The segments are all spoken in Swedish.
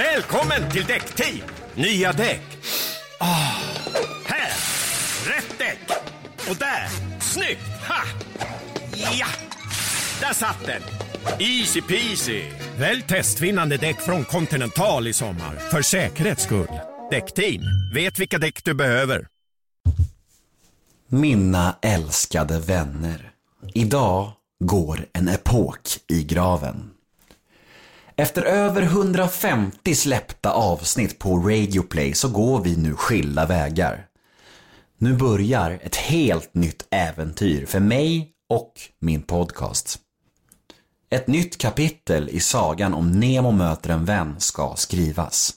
Välkommen till Däckteam! Nya däck. Oh. här! Rätt däck! Och där! Snyggt! Ha! Ja! Där satt den! Easy peasy! Välj testvinnande däck från Continental i sommar, för säkerhets skull. Däckteam, vet vilka däck du behöver. Mina älskade vänner. Idag går en epok i graven. Efter över 150 släppta avsnitt på Radioplay så går vi nu skilda vägar. Nu börjar ett helt nytt äventyr för mig och min podcast. Ett nytt kapitel i sagan om Nemo möter en vän ska skrivas.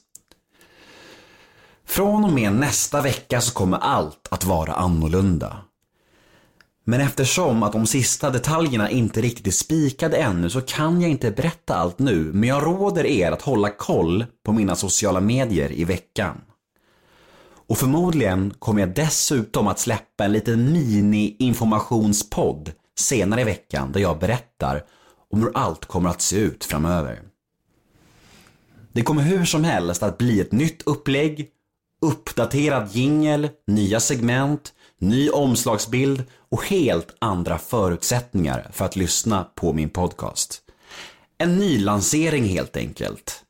Från och med nästa vecka så kommer allt att vara annorlunda. Men eftersom att de sista detaljerna inte riktigt är spikade ännu så kan jag inte berätta allt nu, men jag råder er att hålla koll på mina sociala medier i veckan. Och förmodligen kommer jag dessutom att släppa en liten mini-informationspodd senare i veckan där jag berättar om hur allt kommer att se ut framöver. Det kommer hur som helst att bli ett nytt upplägg, uppdaterad jingel, nya segment, ny omslagsbild och helt andra förutsättningar för att lyssna på min podcast. En ny lansering helt enkelt.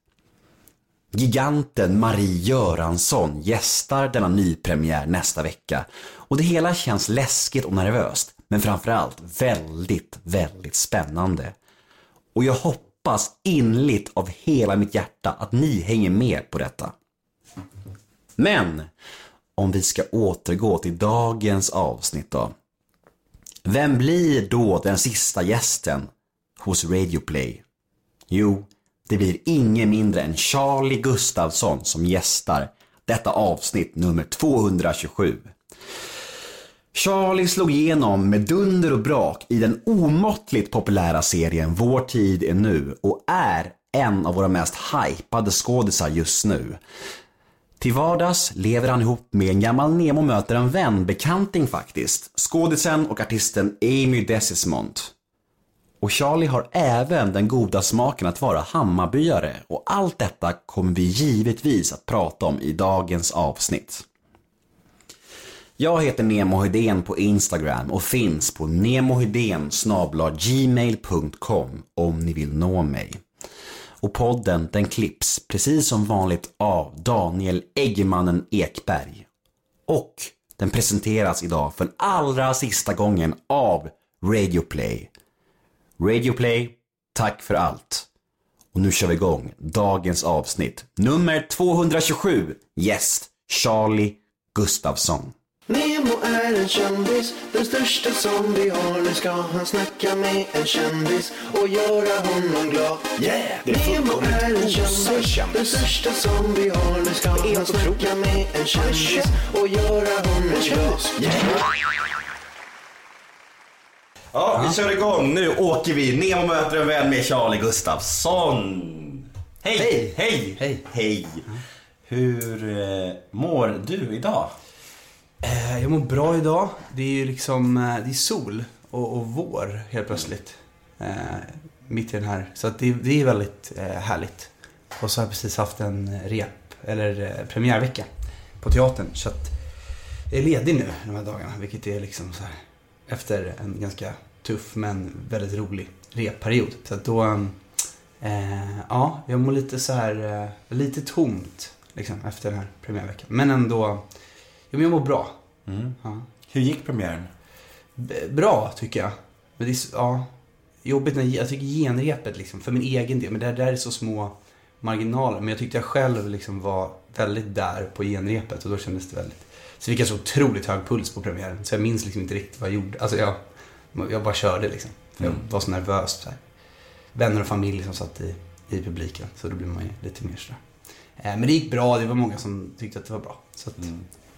Giganten Marie Göransson gästar denna nypremiär nästa vecka och det hela känns läskigt och nervöst men framförallt väldigt, väldigt spännande. Och jag hoppas inligt av hela mitt hjärta att ni hänger med på detta. Men om vi ska återgå till dagens avsnitt då. Vem blir då den sista gästen hos Radioplay? Jo, det blir ingen mindre än Charlie Gustafsson som gästar detta avsnitt nummer 227. Charlie slog igenom med dunder och brak i den omåttligt populära serien Vår tid är nu och är en av våra mest hypade skådisar just nu. Till vardags lever han ihop med en gammal Nemo möter en vän bekanting faktiskt. Skådisen och artisten Amy Desismond. Och Charlie har även den goda smaken att vara Hammarbyare och allt detta kommer vi givetvis att prata om i dagens avsnitt. Jag heter Nemo Hedén på Instagram och finns på nemohedensgmail.com om ni vill nå mig. Och podden den klipps precis som vanligt av Daniel Eggemannen Ekberg. Och den presenteras idag för allra sista gången av Radioplay. Radioplay, tack för allt. Och nu kör vi igång dagens avsnitt. Nummer 227, gäst Charlie Gustafsson. Nemo är en kändis, den största som vi har. Nu ska han snacka med en kändis och göra honom glad. Yeah! Nemo är en kändis, den största som vi har. Nu ska han snacka med en kändis och göra honom glad. Yeah! Ja, vi kör igång. Nu åker vi. Nemo möter en vän med Charlie Gustafsson. Hej! Hej. Hej! Hej. Hej! Hur eh, mår du idag? Eh, jag mår bra idag. Det är ju liksom, eh, det är sol och, och vår helt plötsligt. Eh, mitt i den här. Så att det, det är väldigt eh, härligt. Och så har jag precis haft en rep, eller eh, premiärvecka på teatern. Så att jag är ledig nu de här dagarna. Vilket är liksom så här, efter en ganska tuff men väldigt rolig repperiod. Så att då, eh, ja, jag mår lite så här, eh, lite tomt liksom efter den här premiärveckan. Men ändå, men jag mår bra. Ja. Hur gick premiären? B- Bra tycker jag. Men det är, ja, jobbigt när jag tycker genrepet liksom, för min egen del. Men det där är så små marginaler. Men jag tyckte jag själv liksom var väldigt där på genrepet och då kändes det väldigt. Så fick jag så otroligt hög puls på premiären. Så jag minns liksom inte riktigt vad jag gjorde. Alltså jag, jag bara körde liksom. För jag var så nervös. Så här. Vänner och familj som satt i, i publiken. Så då blir man ju lite mer sådär. Eh, Men det gick bra. Det var många som tyckte att det var bra. Så att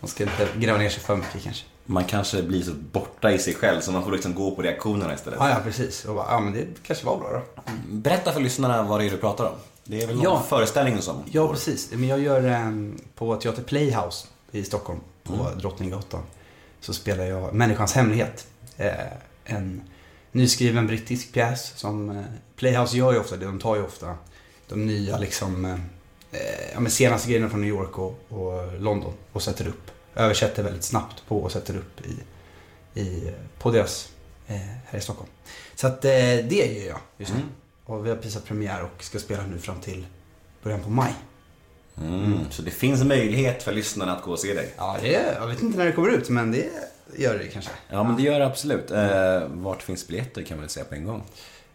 man ska inte gräva ner sig för mycket kanske. Man kanske blir så borta i sig själv så man får liksom gå på reaktionerna istället. Ja, ja precis. Och bara, ja, men det kanske var bra då. Berätta för lyssnarna vad det är du pratar om. Det är väl någon Ja. föreställning som Ja, precis. Men jag gör en, på Teater Playhouse i Stockholm, på Drottninggatan. Så spelar jag Människans hemlighet. Eh, en nyskriven brittisk pjäs som eh, Playhouse gör ju ofta det. De tar ju ofta de nya liksom, eh, ja, men senaste grejerna från New York och, och London och sätter upp. Översätter väldigt snabbt på och sätter upp i, i, på deras eh, här i Stockholm. Så att eh, det gör jag just nu. Mm. Och vi har precis premiär och ska spela nu fram till början på maj. Mm. Så det finns möjlighet för lyssnarna att gå och se dig. Ja, det är, jag vet inte när det kommer ut men det gör det kanske. Ja, men det gör det absolut. Eh, vart finns biljetter kan man väl säga på en gång.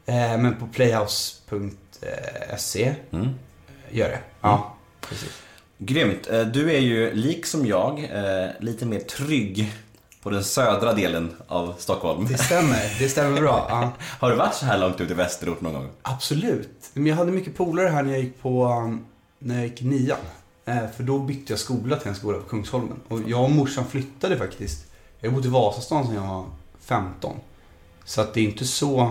Eh, men på playhouse.se Mm. gör det. Ja, precis. Grymt. Eh, Du är ju, lik som jag, eh, lite mer trygg på den södra delen av Stockholm. Det stämmer, det stämmer bra. Ja. Har du varit så här långt ut i västerort någon gång? Absolut. Men jag hade mycket polare här när jag gick på, um, när jag gick nian. Eh, för då bytte jag skola till en skola på Kungsholmen. Och jag och morsan flyttade faktiskt. Jag bott i Vasastan sedan jag var 15. Så att det är inte så...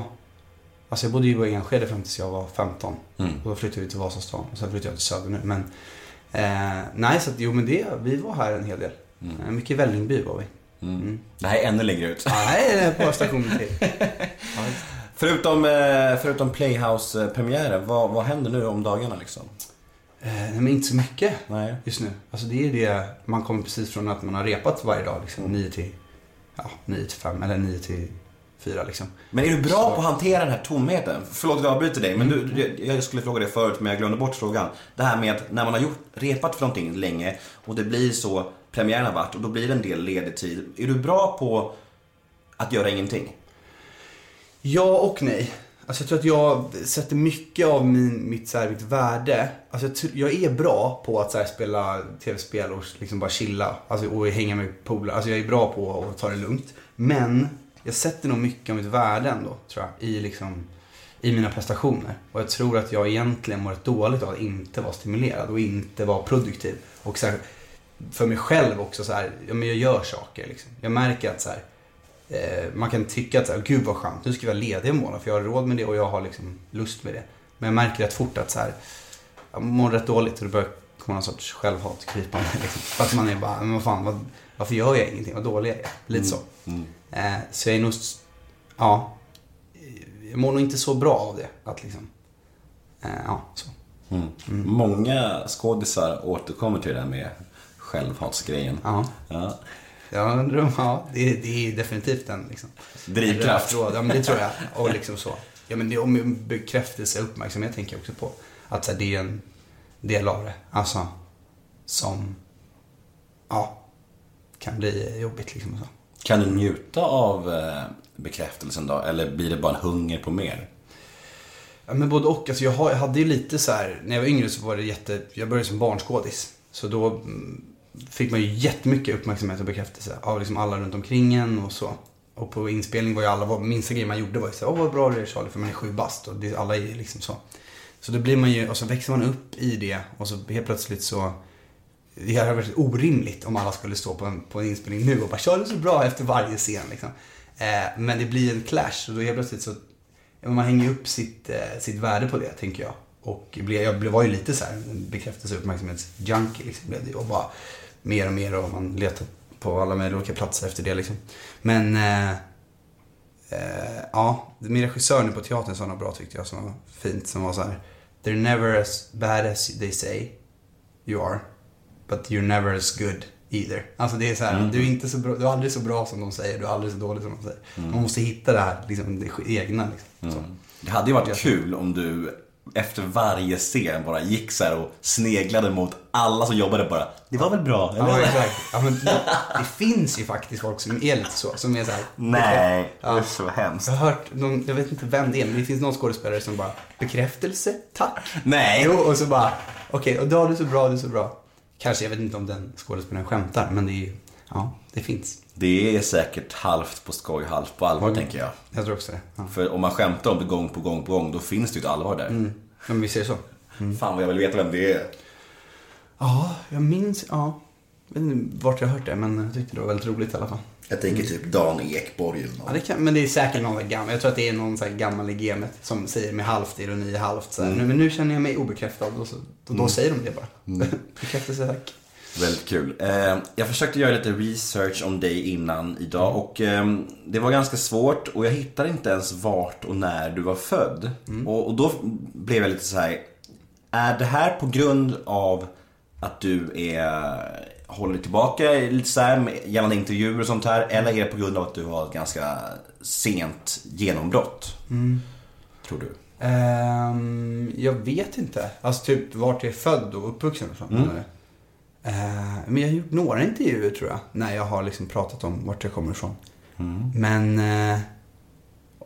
Alltså jag bodde ju i Enskede fram tills jag var 15. Mm. Och då flyttade vi till Vasastan. Och sen flyttade jag till Söder nu. Men, eh, nej, så att, jo men det, vi var här en hel del. Mm. Eh, mycket i Vällingby var vi. Mm. Mm. Det här är ännu längre ut. Nej, på stationen till. Ja. Förutom, eh, förutom Playhouse-premiären, vad, vad händer nu om dagarna liksom? Eh, nej, men inte så mycket. Nej. just nu. Alltså det är det, man kommer precis från att man har repat varje dag liksom. Mm. 9 till, ja, 9 till 5 eller 9 till 4 liksom. Men är du bra Så- på att hantera den här tomheten? Förlåt att jag avbryter dig, men du, jag skulle fråga dig förut men jag glömde bort frågan. Det här med att när man har gjort, repat för någonting länge och det blir så, premiären har varit och då blir det en del ledig tid. Är du bra på att göra ingenting? Ja och nej. Alltså jag tror att jag sätter mycket av min, mitt, så här, mitt värde. Alltså jag, jag är bra på att så här, spela tv-spel och liksom bara chilla. Alltså, och hänga med polare. Alltså jag är bra på att ta det lugnt. Men jag sätter nog mycket av mitt värde ändå, tror jag, i, liksom, i mina prestationer. Och jag tror att jag egentligen mår dåligt av att inte vara stimulerad och inte vara produktiv. Och så här, för mig själv också så här, ja men jag gör saker liksom. Jag märker att så här, eh, man kan tycka att så här, gud vad skönt, nu ska vi vara lediga månader för jag har råd med det och jag har liksom lust med det. Men jag märker rätt fort att så här, jag mår rätt dåligt och det börjar komma någon sorts självhat krypande. Liksom. För att man är bara, men vad fan, vad, varför gör jag ingenting, vad dålig jag är. Lite så. Mm. Så jag är nog, ja, jag mår nog inte så bra av det. Att liksom, eh, ja, så. Mm. Många skådisar återkommer till det där med självhatsgrejen. Ja. Ja. Ja, ja det, det är definitivt den liksom. Drivkraft. Ja, men det tror jag. Och liksom så. Ja, men det är om bekräftelse och uppmärksamhet tänker jag också på. Att här, det är en del av det. Alltså, som, ja, kan bli jobbigt liksom. och Så. Kan du njuta av eh, bekräftelsen då? Eller blir det bara en hunger på mer? Ja, men både och. Alltså, jag, hade ju lite så här, när jag var yngre så var det jätte, jag började som barnskådis. Så då mm, fick man ju jättemycket uppmärksamhet och bekräftelse av liksom alla runt omkring en och så. Och på inspelning var ju alla, var, minsta grejen man gjorde var ju såhär åh vad bra du är Charlie, för man är sju bast och det, alla är liksom så. Så då blir man ju, och så växer man upp i det och så helt plötsligt så det hade varit orimligt om alla skulle stå på en, på en inspelning nu och bara köra så bra efter varje scen liksom. Eh, men det blir en clash och då helt plötsligt så man hänger upp sitt, eh, sitt värde på det, tänker jag. Och blev, jag blev- var ju lite så här en bekräftelse och uppmärksamhetsjunkie liksom blev det. Och bara mer och mer och man letar på alla möjliga olika platser efter det liksom. Men eh, eh, ja, min regissör nu på teatern sa något bra tyckte jag som var fint. Som var så här. They're never as bad as they say you are. But you're never as good either. Alltså det är så här, du är inte så bra, du är aldrig så bra som de säger, du är aldrig så dålig som de säger. Man måste hitta det här, liksom, det egna liksom. Så. Det hade ju varit kul om du efter varje scen bara gick så här och sneglade mot alla som jobbade bara. Det var väl bra? Eller? Ja, exakt. Ja, men det, det finns ju faktiskt folk som är lite så, som är så här. Nej, Ja. det är så hemskt. Jag har hört, någon, jag vet inte vem det är, men det finns någon skådespelare som bara, bekräftelse, tack. Nej. Jo, och så bara, okej, och då du är så bra, du är så bra. Kanske, jag vet inte om den skådespelaren skämtar, men det är ju, ja, det finns. Det är säkert halvt på skoj, halvt på allvar tänker jag. Jag tror också det. Ja. För om man skämtar om det gång på gång på gång, då finns det ju ett allvar där. Mm. Men vi ser så. Fan vad jag vill veta vem det är. Ja, jag minns, ja. Jag vet inte vart jag har hört det, men jag tyckte det var väldigt roligt i alla fall. Jag tänker typ Dan Ekborg eller Ja, det kan, men det är säkert någon gammal. Jag tror att det är någon så gammal i gamet som säger med halvt ironi, halvt så här. Nu, men nu känner jag mig obekräftad och, så, då säger de det bara. Bekräftelse, tack. Väldigt kul. Eh, jag försökte göra lite research om dig innan idag och eh, det var ganska svårt och jag hittade inte ens vart och när du var född. Och, och då blev jag lite så här. Är det här på grund av att du är, håller dig tillbaka lite så här gällande intervjuer och sånt här? Eller är det på grund av att du har ett ganska sent genombrott? Tror du? Ehm, jag vet inte. Alltså typ vart jag är född och uppvuxen och så. Mm. Eh, men jag har gjort några intervjuer tror jag. När jag har liksom pratat om vart jag kommer ifrån. Mm. Men, eh,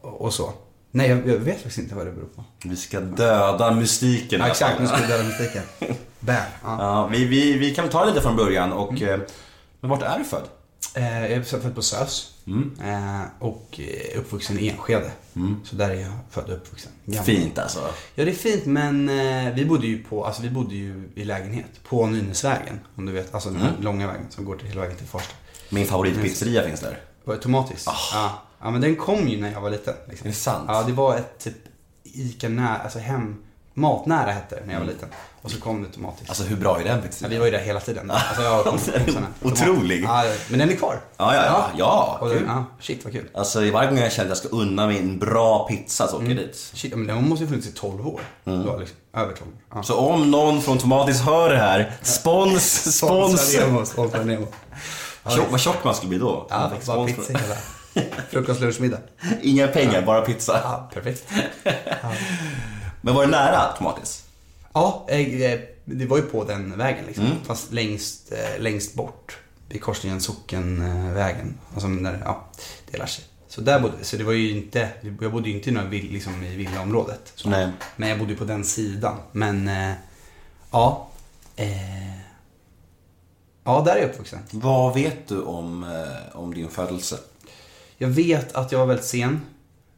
och så. Nej, jag, jag vet faktiskt inte vad det beror på. Vi ska döda mystiken Ja, exakt, nu ska vi döda mystiken. Bam. Ja. Ja, vi, vi, vi kan ta lite från början och... eh, Men vart är du född? Eh, jag är född på SÖS. Mm. Eh, och uppvuxen i Enskede. Så där är jag född och uppvuxen. Gammal. Fint alltså. Ja, det är fint, men vi bodde ju på, alltså vi bodde ju i lägenhet på Nynäsvägen. Om du vet, alltså den här långa vägen som går till hela vägen till Farsta. Min favoritpizzeria finns där. Det Tomatis? Ja. ja, men den kom ju när jag var liten. Liksom. Är det sant? Ja, det var ett typ Ica nära, alltså hem, matnära hette det när jag var liten. Och så kom det Tomatis. Alltså hur bra är den ja, pizzerian? vi var ju där hela tiden. Alltså jag kom, kom otrolig. Ja, men den är kvar. Ja, ja, ja. Ja, Och kul. ja, shit vad kul. Alltså varje gång jag kände att jag ska unna mig en bra pizza så åker jag dit. Shit, ja, men den måste ju funnits i 12 år. Mm. Var liksom, över 12 år. Ja. Så om någon från Tomatis hör det här, spons, spons. Sponsra Nemo. Tjock, vad tjock man skulle bli då. Ja, bara pizza hela. Frukost, lunch, middag. Inga pengar, bara pizza. Ja, perfekt. Men var det nära Tomatis? Ja, eh, det var ju på den vägen liksom. Mm. Fast längst, eh, längst bort. Vid korsningen Sockenvägen. Alltså när, ja, delar sig. Så där bodde Så det var ju inte, jag bodde ju inte i, några, liksom, i villaområdet. Så. Nej. Men jag bodde ju på den sidan. Men, eh, ja. Eh, ja, där är jag uppvuxen. Vad vet du om, eh, om din födelse? Jag vet att jag var väldigt sen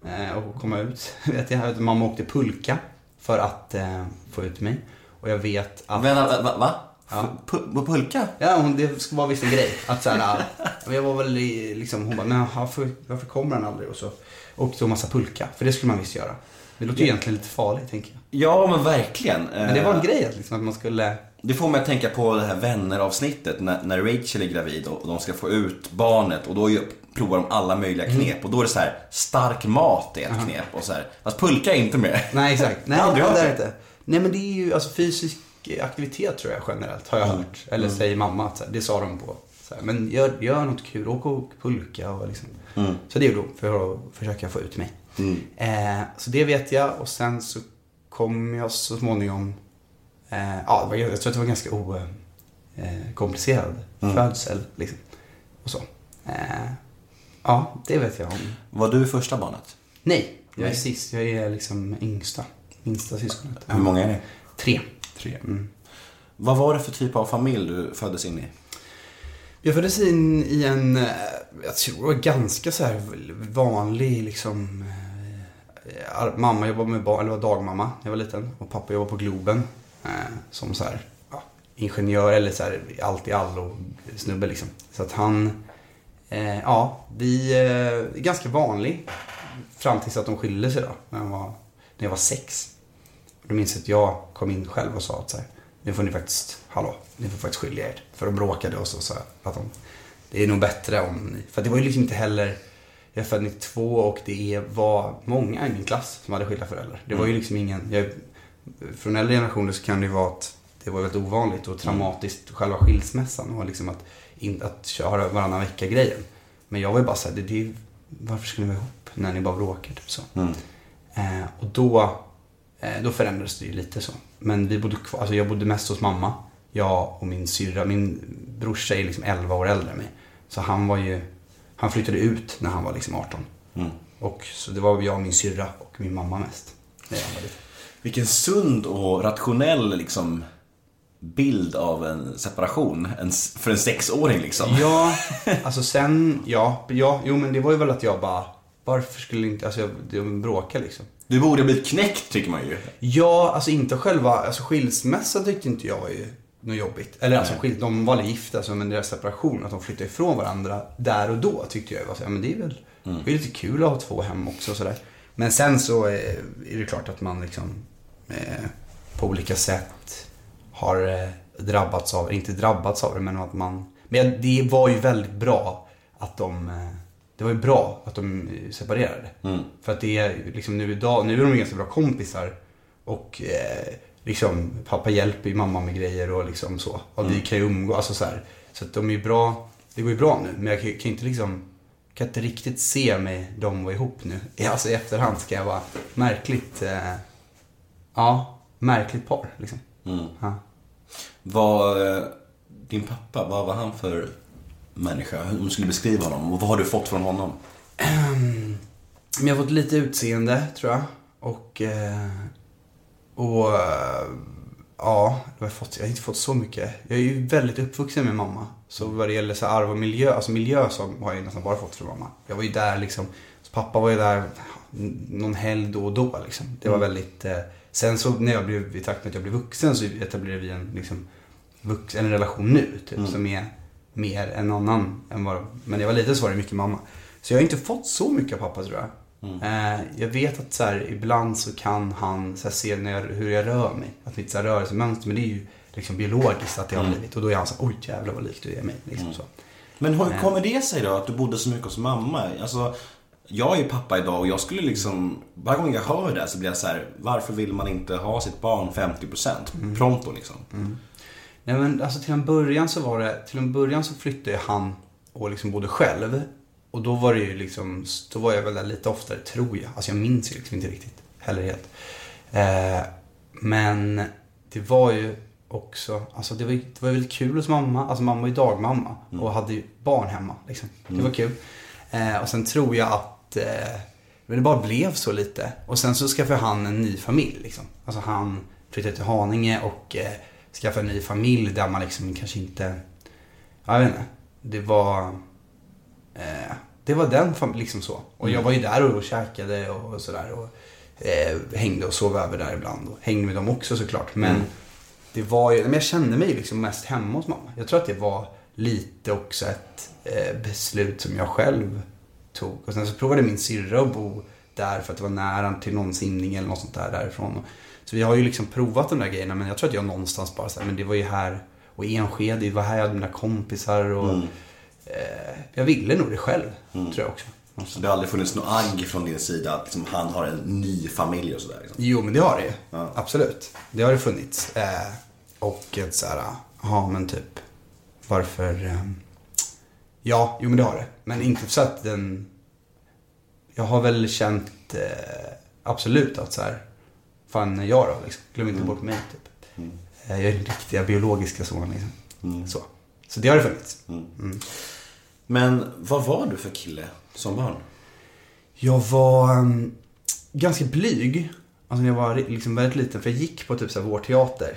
eh, att komma ut. Vet jag, att mamma åkte pulka för att eh, få ut mig. Och jag vet att... Men, va? va, va? Ja. Pu- pulka? Ja, hon, det var visst en grej. Att så här, ja, jag var väl i, liksom, hon bara, men varför, varför kommer han aldrig? Och så åkte hon massa pulka. För det skulle man visst göra. Det låter ju egentligen lite farligt, tänker jag. Ja, men verkligen. Men det var en grej att, liksom, att man skulle... Det får mig att tänka på det här vänner-avsnittet när, när Rachel är gravid och, de ska få ut barnet och då provar de alla möjliga knep och då är det så här stark mat är ett knep och så här. Fast pulka är inte med. Nej, exakt. Nej, Jag aldrig det hört är det. inte. Nej, men det är ju alltså fysisk aktivitet tror jag generellt, har jag hört. Eller säger mamma att det sa de på. Här, men gör, gör något kul, åk och pulka och liksom. Så det gjorde hon för att försöka få ut mig. Eh, så det vet jag och sen så kom jag så småningom, eh, ja, det var, jag tror att det var ganska okomplicerad födsel liksom. Och så. Eh, ja, det vet jag om. Var du första barnet? Nej, jag är Nej. sist. Jag är liksom yngsta. Minsta syskonet. Hur många är ni? Tre. Tre. Vad var det för typ av familj du föddes in i? Jag föddes in i en, eh, jag tror ganska så här vanlig liksom. eh, Mamma jobbade med barn, eller var dagmamma när jag var liten. Och pappa jobbade på Globen. Eh, Som så här, ingenjör eller så här allt i allo snubbe liksom. Så att han, eh, ja, vi, eh, ganska vanlig. Fram tills att de skilde sig då. När jag var, när jag var sex. Då minns jag att jag kom in själv och sa att så här, nu får ni faktiskt, hallå, ni får faktiskt skilja er. För de bråkade och så sa att de, det är nog bättre om ni, för det var ju liksom inte heller, jag är född 92 och det var många i min klass som hade skilda föräldrar. Det var ju liksom ingen, jag, från äldre generationer så kan det ju vara att det var väldigt ovanligt och traumatiskt, själva skilsmässan och liksom att, in, att köra varannan vecka-grejen. Men jag var ju bara såhär, det, det, varför ska ni vara ihop när ni bara bråkar? Typ så. Eh, och då, eh, då förändrades det ju lite så. Men vi bodde kvar, alltså jag bodde mest hos mamma. Jag och min syrra, min brorsa är liksom 11 år äldre än mig. Så han var ju, han flyttade ut när han var liksom 18. Och så det var jag och min syrra och min mamma mest. när jag var liten. Vilken sund och rationell liksom bild av en separation en, för en sexåring liksom. Ja, alltså sen, ja, ja, jo men det var ju väl att jag bara, varför skulle inte, alltså jag, det bråka liksom. Du borde ha blivit knäckt tycker man ju. Ja, alltså inte själva, alltså skilsmässan tyckte inte jag var ju något jobbigt. Eller alltså skil, de var gifta, alltså, men deras separation, att de flyttade ifrån varandra där och då tyckte jag var så, ja, men det är väl det är lite kul att ha två hem också och sådär. Men sen så eh, är det klart att man liksom eh, på olika sätt har eh, drabbats av, inte drabbats av det, men att man, men det var ju väldigt bra att de eh, det var ju bra att de separerade. För att det är liksom nu idag, nu är de ganska bra kompisar. Och eh, liksom, pappa hjälper ju mamma med grejer och liksom så. Och Mm. vi kan ju umgås, alltså så här. Så att de är ju bra, det går ju bra nu. Men jag kan, kan inte liksom, kan inte riktigt se mig de vara ihop nu. Alltså i efterhand ska jag vara märkligt, eh, ja, märkligt par liksom. Mm. Ja. Vad, eh, din pappa, vad var han för människa? Hur du skulle beskriva honom? Och vad har du fått från honom? Men jag har fått lite utseende, tror jag. Och... Eh, och... Eh, ja, jag har, fått, jag har inte fått så mycket. Jag är ju väldigt uppvuxen med mamma. Så vad det gäller så arv och miljö, alltså miljö så har jag nästan bara fått från mamma. Jag var ju där liksom, pappa var ju där någon helg då och då liksom. Det var väldigt... Eh, sen så när jag blev, i takt med att jag blev vuxen så etablerade vi en liksom, vux, en relation nu typ, som är mer än någon annan. Än vad, men jag var lite så var det mycket mamma. Så jag har inte fått så mycket av pappa tror jag. Eh, jag vet att så här, ibland så kan han så här, se när jag, hur jag rör mig. Att mitt så här, rörelsemönster, men det är ju liksom biologiskt att det har blivit. Och då är han så här, oj jävlar vad lik du är mig. Liksom, så. Men hur kommer det sig då att du bodde så mycket hos mamma? Alltså, jag är ju pappa idag och jag skulle liksom, varje gång jag hör det så blir jag så här, varför vill man inte ha sitt barn 50% pronto liksom? Nej men alltså till en början så var det, till en början så flyttade han och liksom bodde själv. Och då var det ju liksom, då var jag väl där lite oftare tror jag. Alltså jag minns ju liksom inte riktigt heller helt. Eh, men det var ju också, alltså det var, det var väldigt kul hos mamma. Alltså mamma var ju dagmamma och hade ju barn hemma liksom. Det var kul. Eh, och sen tror jag att eh, men det bara blev så lite. Och sen så skaffade han en ny familj liksom. Alltså han flyttade till Haninge och eh, skaffade en ny familj där man liksom kanske inte, jag vet inte. Det var, eh, det var den liksom så. Och jag var ju där och, käkade och, och sådär. Och eh, hängde och sov över där ibland. Och hängde med dem också såklart. Men det var ju, men jag kände mig liksom mest hemma hos mamma. Jag tror att det var lite också ett eh, beslut som jag själv tog. Och sen så provade min syrra att bo där för att det var nära till någon simning eller något sånt där därifrån. Så vi har ju liksom provat de där grejerna men jag tror att jag någonstans bara såhär, men det var ju här och Enskede, det var här jag hade mina kompisar och eh, jag ville nog det själv, tror jag också. Så det har aldrig funnits något agg från din sida att liksom, han har en ny familj och sådär? Liksom. Jo, men det har det ju. Ja. Absolut. Det har det funnits. Eh, och ett så här, ja men typ, varför... Eh, ja, jo men det har det. Men inte så att den... Jag har väl känt eh, absolut att så här, fan jag då liksom. Glöm inte bort mig typ. Eh, jag är den riktiga biologiska son liksom. Så. Så det har det funnits. Mm. Men vad var du för kille som barn? Jag var um, ganska blyg. Alltså när jag var liksom väldigt liten. För jag gick på typ så här vår teater. Eh,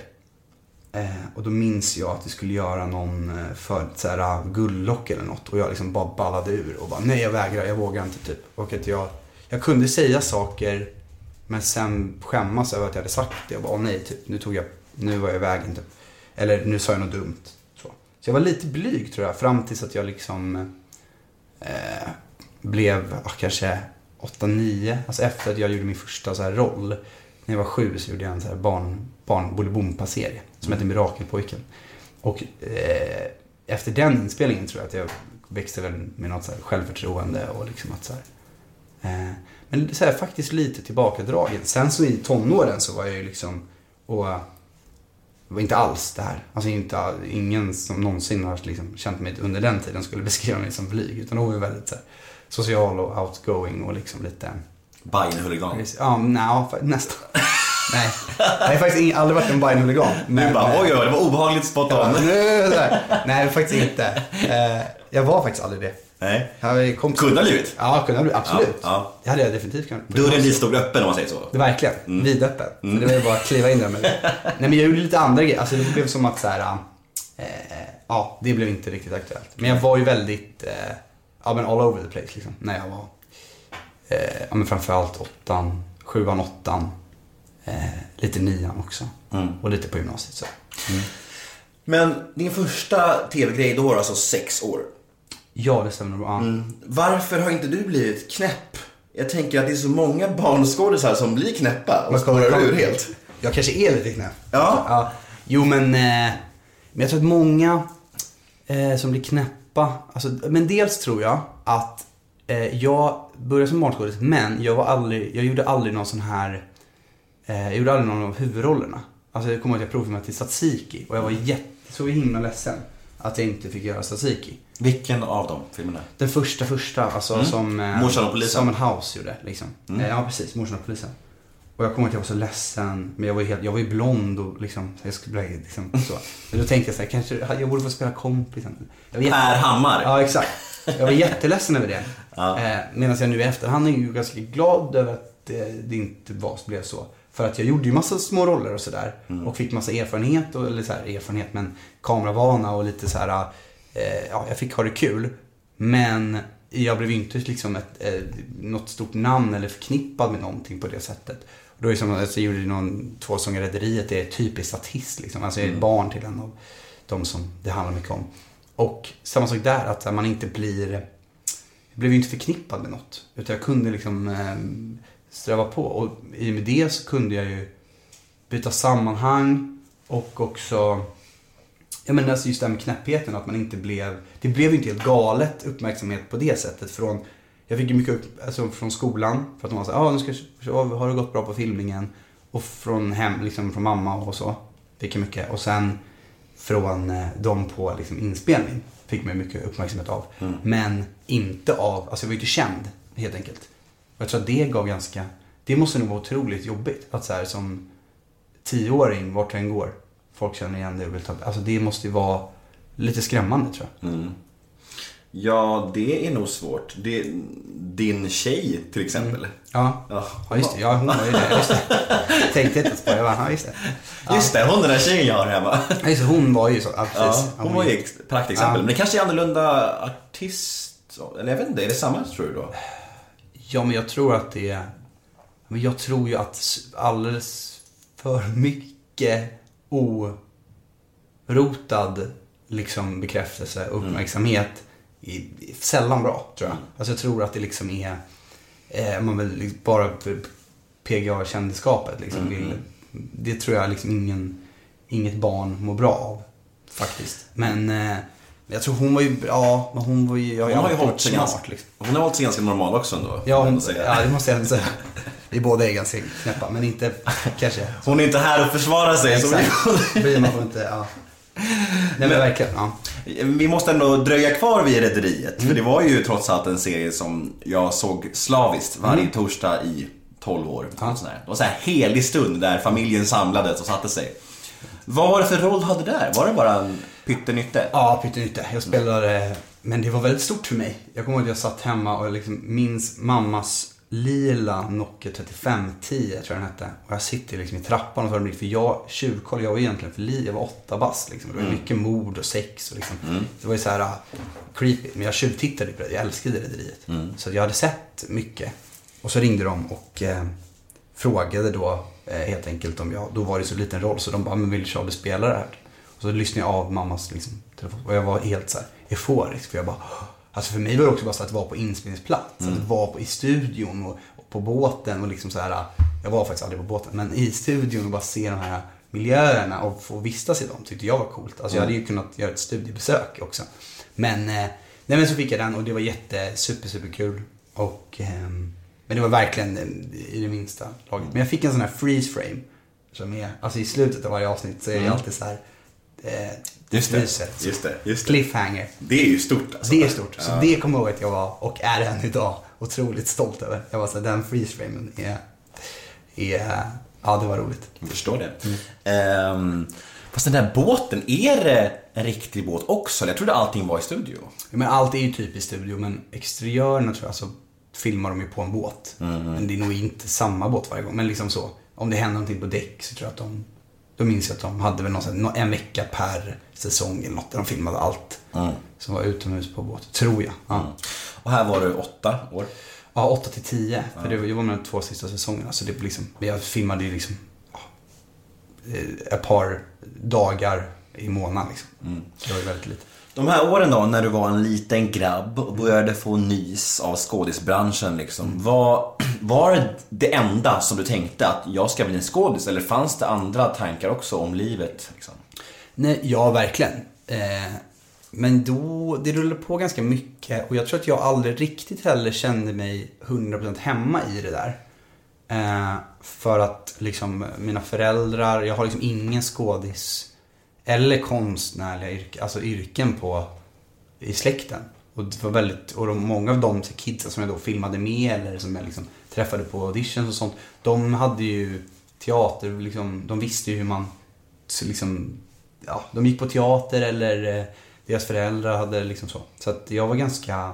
Eh, och då minns jag att vi skulle göra någon eh, för så här, ah, guldlock eller något. Och jag liksom bara ballade ur och bara nej jag vägrar, jag vågar inte typ. Och att jag, jag kunde säga saker men sen skämmas över att jag hade sagt det. Jag bara åh nej, typ, nu tog jag, nu var jag i vägen typ. Eller nu sa jag något dumt. Så, så jag var lite blyg tror jag. Fram tills att jag liksom eh, blev ah, kanske 8-9. Alltså efter att jag gjorde min första så här roll. När jag var sju så gjorde jag en så här barn, barn Bolibompa-serie som heter Mirakelpojken. Och eh, efter den inspelningen tror jag att jag växte väl med något så självförtroende och liksom att så här, eh, Men så här, faktiskt lite tillbakadragen. Sen så i tonåren så var jag ju liksom och var inte alls det här. Alltså inte, ingen som någonsin har liksom känt mig under den tiden skulle beskriva mig som blyg. Utan hon var väldigt så här, social och outgoing och liksom lite... Bajen-huligan? Ja, fa- nästan. nej, jag har faktiskt ing- aldrig varit en Bajen-huligan. Du bara, oj oj, det var obehagligt spot on. här. Nej, faktiskt inte. Eh, jag var faktiskt aldrig det. Nej. Kunde ha blivit. Ja, kunde ha blivit. Absolut. Ja, ja. Det hade jag definitivt kunnat. Dörren dit stod öppen om man säger så. Det verkligen. Mm. Vidöppen. Så det var ju bara att kliva in där. Nej, men jag gjorde lite andra grejer. Alltså det blev som att så här, eh, ja, det blev inte riktigt aktuellt. Men jag var ju väldigt, eh, ja men all over the place liksom. När jag var, eh, ja men framförallt åttan, sjuan, åttan, eh, lite nian också. Mm. Och lite på gymnasiet så. Men din första tv-grej, då var alltså sex år. Ja, det stämmer. Ja. Mm. Varför har inte du blivit knäpp? Jag tänker att det är så många barnskådisar som blir knäppa och spårar ur helt. Jag kanske är lite knäpp. Ja. ja. Jo men, eh, men jag tror att många eh, som blir knäppa, alltså, men dels tror jag att eh, jag började som barnskådis men jag var aldrig, jag gjorde aldrig någon sån här, jag gjorde aldrig någon av huvudrollerna. Alltså jag kommer ihåg att jag provfilmade till Tsatsiki och jag var jätte, så himla ledsen att jag inte fick göra Tsatsiki. Vilken av de filmerna? Den första första, alltså som eh, Morsan och polisen. Som en House gjorde. Liksom. Eh, Ja, precis. Morsan och polisen. Och jag kommer att jag var så ledsen. Men jag var ju, helt, jag var ju blond och liksom, så jag skulle bli liksom så. Men då tänkte jag så här, kanske jag borde få spela kompisen. Jag jätte- Per Hammar. Ja, exakt. Jag var jätteledsen över det. Ja. Eh, Medan jag nu i efterhand är ju ganska glad över att det, det inte var, blev så. För att jag gjorde ju massa små roller och sådär. Och fick massa erfarenhet, och, eller så här, erfarenhet, men kameravana och lite så här, eh, ja, jag fick ha det kul. Men jag blev inte liksom ett, eh, något stort namn eller förknippad med någonting på det sättet. Och då är det som att jag gjorde någon tvåsångare Rederiet, det är typiskt statist liksom. Alltså jag är ett barn till en av de som det handlar mycket om. Och samma sak där, att här, man inte blir... Jag blev ju inte förknippad med något. Utan jag kunde liksom eh, sträva på. Och i och med det så kunde jag ju byta sammanhang och också... Ja men alltså just det här med knäppheten, att man inte blev... Det blev ju inte helt galet uppmärksamhet på det sättet. Från, jag fick ju mycket upp, alltså från skolan, för att de var så här, ah, nu ska, har det gått bra på filmningen? Och från hem, liksom från mamma och så. Fick jag mycket. Och sen från eh, dem på liksom, inspelning fick man mycket uppmärksamhet av. Men inte av, alltså jag var ju inte känd helt enkelt. Och jag tror att det gav ganska, det måste nog vara otroligt jobbigt. Att så här som tioåring, vart jag än går, folk känner igen dig och vill ta, alltså det måste ju vara lite skrämmande tror jag. Ja, det är nog svårt. Det, din tjej till exempel. Ja. Ja. ja, just det. Ja, hon var ju det. Just det. Tänkte inte ens på det. Jag bara, ja, just det. Ja. Just det, hon den där tjejen jag har hemma. Ja, just det. Hon var ju så. Ja, Ja, hon var ju ex- praktexempel. Ja. Men det kanske är annorlunda artist... Eller jag vet inte, är det samma tror du då? Ja, men jag tror att det är... Men jag tror ju att alldeles för mycket orotad liksom bekräftelse och uppmärksamhet är är sällan bra, tror jag. Alltså jag tror att det liksom är... Eh, man vill liksom bara PGA-kändisskapet liksom vill... Det tror jag liksom ingen, inget barn mår bra av, faktiskt. Men... Eh, jag tror hon var ju, ja, men hon var ju, jag Hon har ju hållit sig ganska, liksom. hon har hållit sig ganska normal också ändå. Ja, hon, ja, det måste jag säga. Vi båda är ganska knäppa, men inte kanske. Hon är inte här och försvarar sig. Exakt. Blir man får inte, ja. Nej men verkligen, ja. vi, måste ändå dröja kvar vid Rederiet. För det var ju trots allt en serie som jag såg slaviskt varje torsdag i 12 år. Ja. Sådär. Det var så här helig stund där familjen samlades och satte sig. Vad var det för roll du hade där? Var det bara en pyttelytte? Ja, pyttelytte. Jag spelade, men det var väldigt stort för mig. Jag kommer ihåg att jag satt hemma och liksom minns mammas lila Nokia 3510 tror jag den hette. Och jag sitter liksom i trappan och tar en. För jag, tjuvkoll, jag var egentligen för li, jag var åtta bast liksom. Det var mycket mord och sex och liksom. Det var ju så här uh, creepy. Men jag tjuvtittade på det, jag älskade Rederiet. Så att jag hade sett mycket. Och så ringde de och eh, frågade då eh, helt enkelt om jag, då var det så liten roll så de bara, men vill Charlie spela det här? Och så lyssnade jag av mammas liksom, telefon och jag var helt så här euforisk för jag bara, alltså för mig var det också bara så att vara på inspelningsplats, att vara på, i studion och, och på båten och liksom så här, jag var faktiskt aldrig på båten, men i studion och bara se de här miljöerna och få vistas i dem tyckte jag var coolt. Alltså jag hade ju kunnat göra ett studiebesök också. Men, eh, nej men så fick jag den och det var jätte, super, super kul. Och, ehm, men det var verkligen eh, i det minsta laget. Men jag fick en sån här freeze frame. Som är, alltså i slutet av varje avsnitt så är det alltid så här. Eh, Just det, just det, just det. Cliffhanger. Det är ju stort alltså. Det är stort. Så Ja. det kommer jag ihåg att jag var, och är än idag, otroligt stolt över. Jag var så här, den freeze framen är, är, ja det var roligt. Jag förstår det. Ehm, fast den där båten, är det en riktig båt också? Jag trodde allting var i studio. Ja, Men allt är ju typ i studio, men exteriörerna tror jag så filmar de ju på en båt. Men det är nog inte samma båt varje gång. Men liksom så, om det händer någonting på däck så tror jag att de, då minns jag att de hade väl någon, en vecka per säsong eller något där de filmade allt. Som var utomhus på båt, tror jag. Ja. Och här var du åtta år. Ja, 8 till 10. För det var, jag var med de två sista säsongerna. Så det liksom, jag filmade ju liksom eh, ett par dagar i månaden liksom. Det var ju väldigt lite. De här åren då, när du var en liten grabb och började få nys av skådisbranschen liksom. Var, var det det enda som du tänkte att jag ska bli en skådis? Eller fanns det andra tankar också om livet? Liksom? Nej, ja, verkligen. Eh, men då, det rullade på ganska mycket och jag tror att jag aldrig riktigt heller kände mig 100% hemma i det där. Eh, för att liksom mina föräldrar, jag har liksom ingen skådis eller konstnärliga yrken, alltså yrken på, i släkten. Och det var väldigt, och de, många av de kidsen som jag då filmade med eller som jag liksom träffade på auditions och sånt. De hade ju teater, liksom, de visste ju hur man, liksom, ja, de gick på teater eller eh, deras föräldrar hade liksom så. Så att jag var ganska,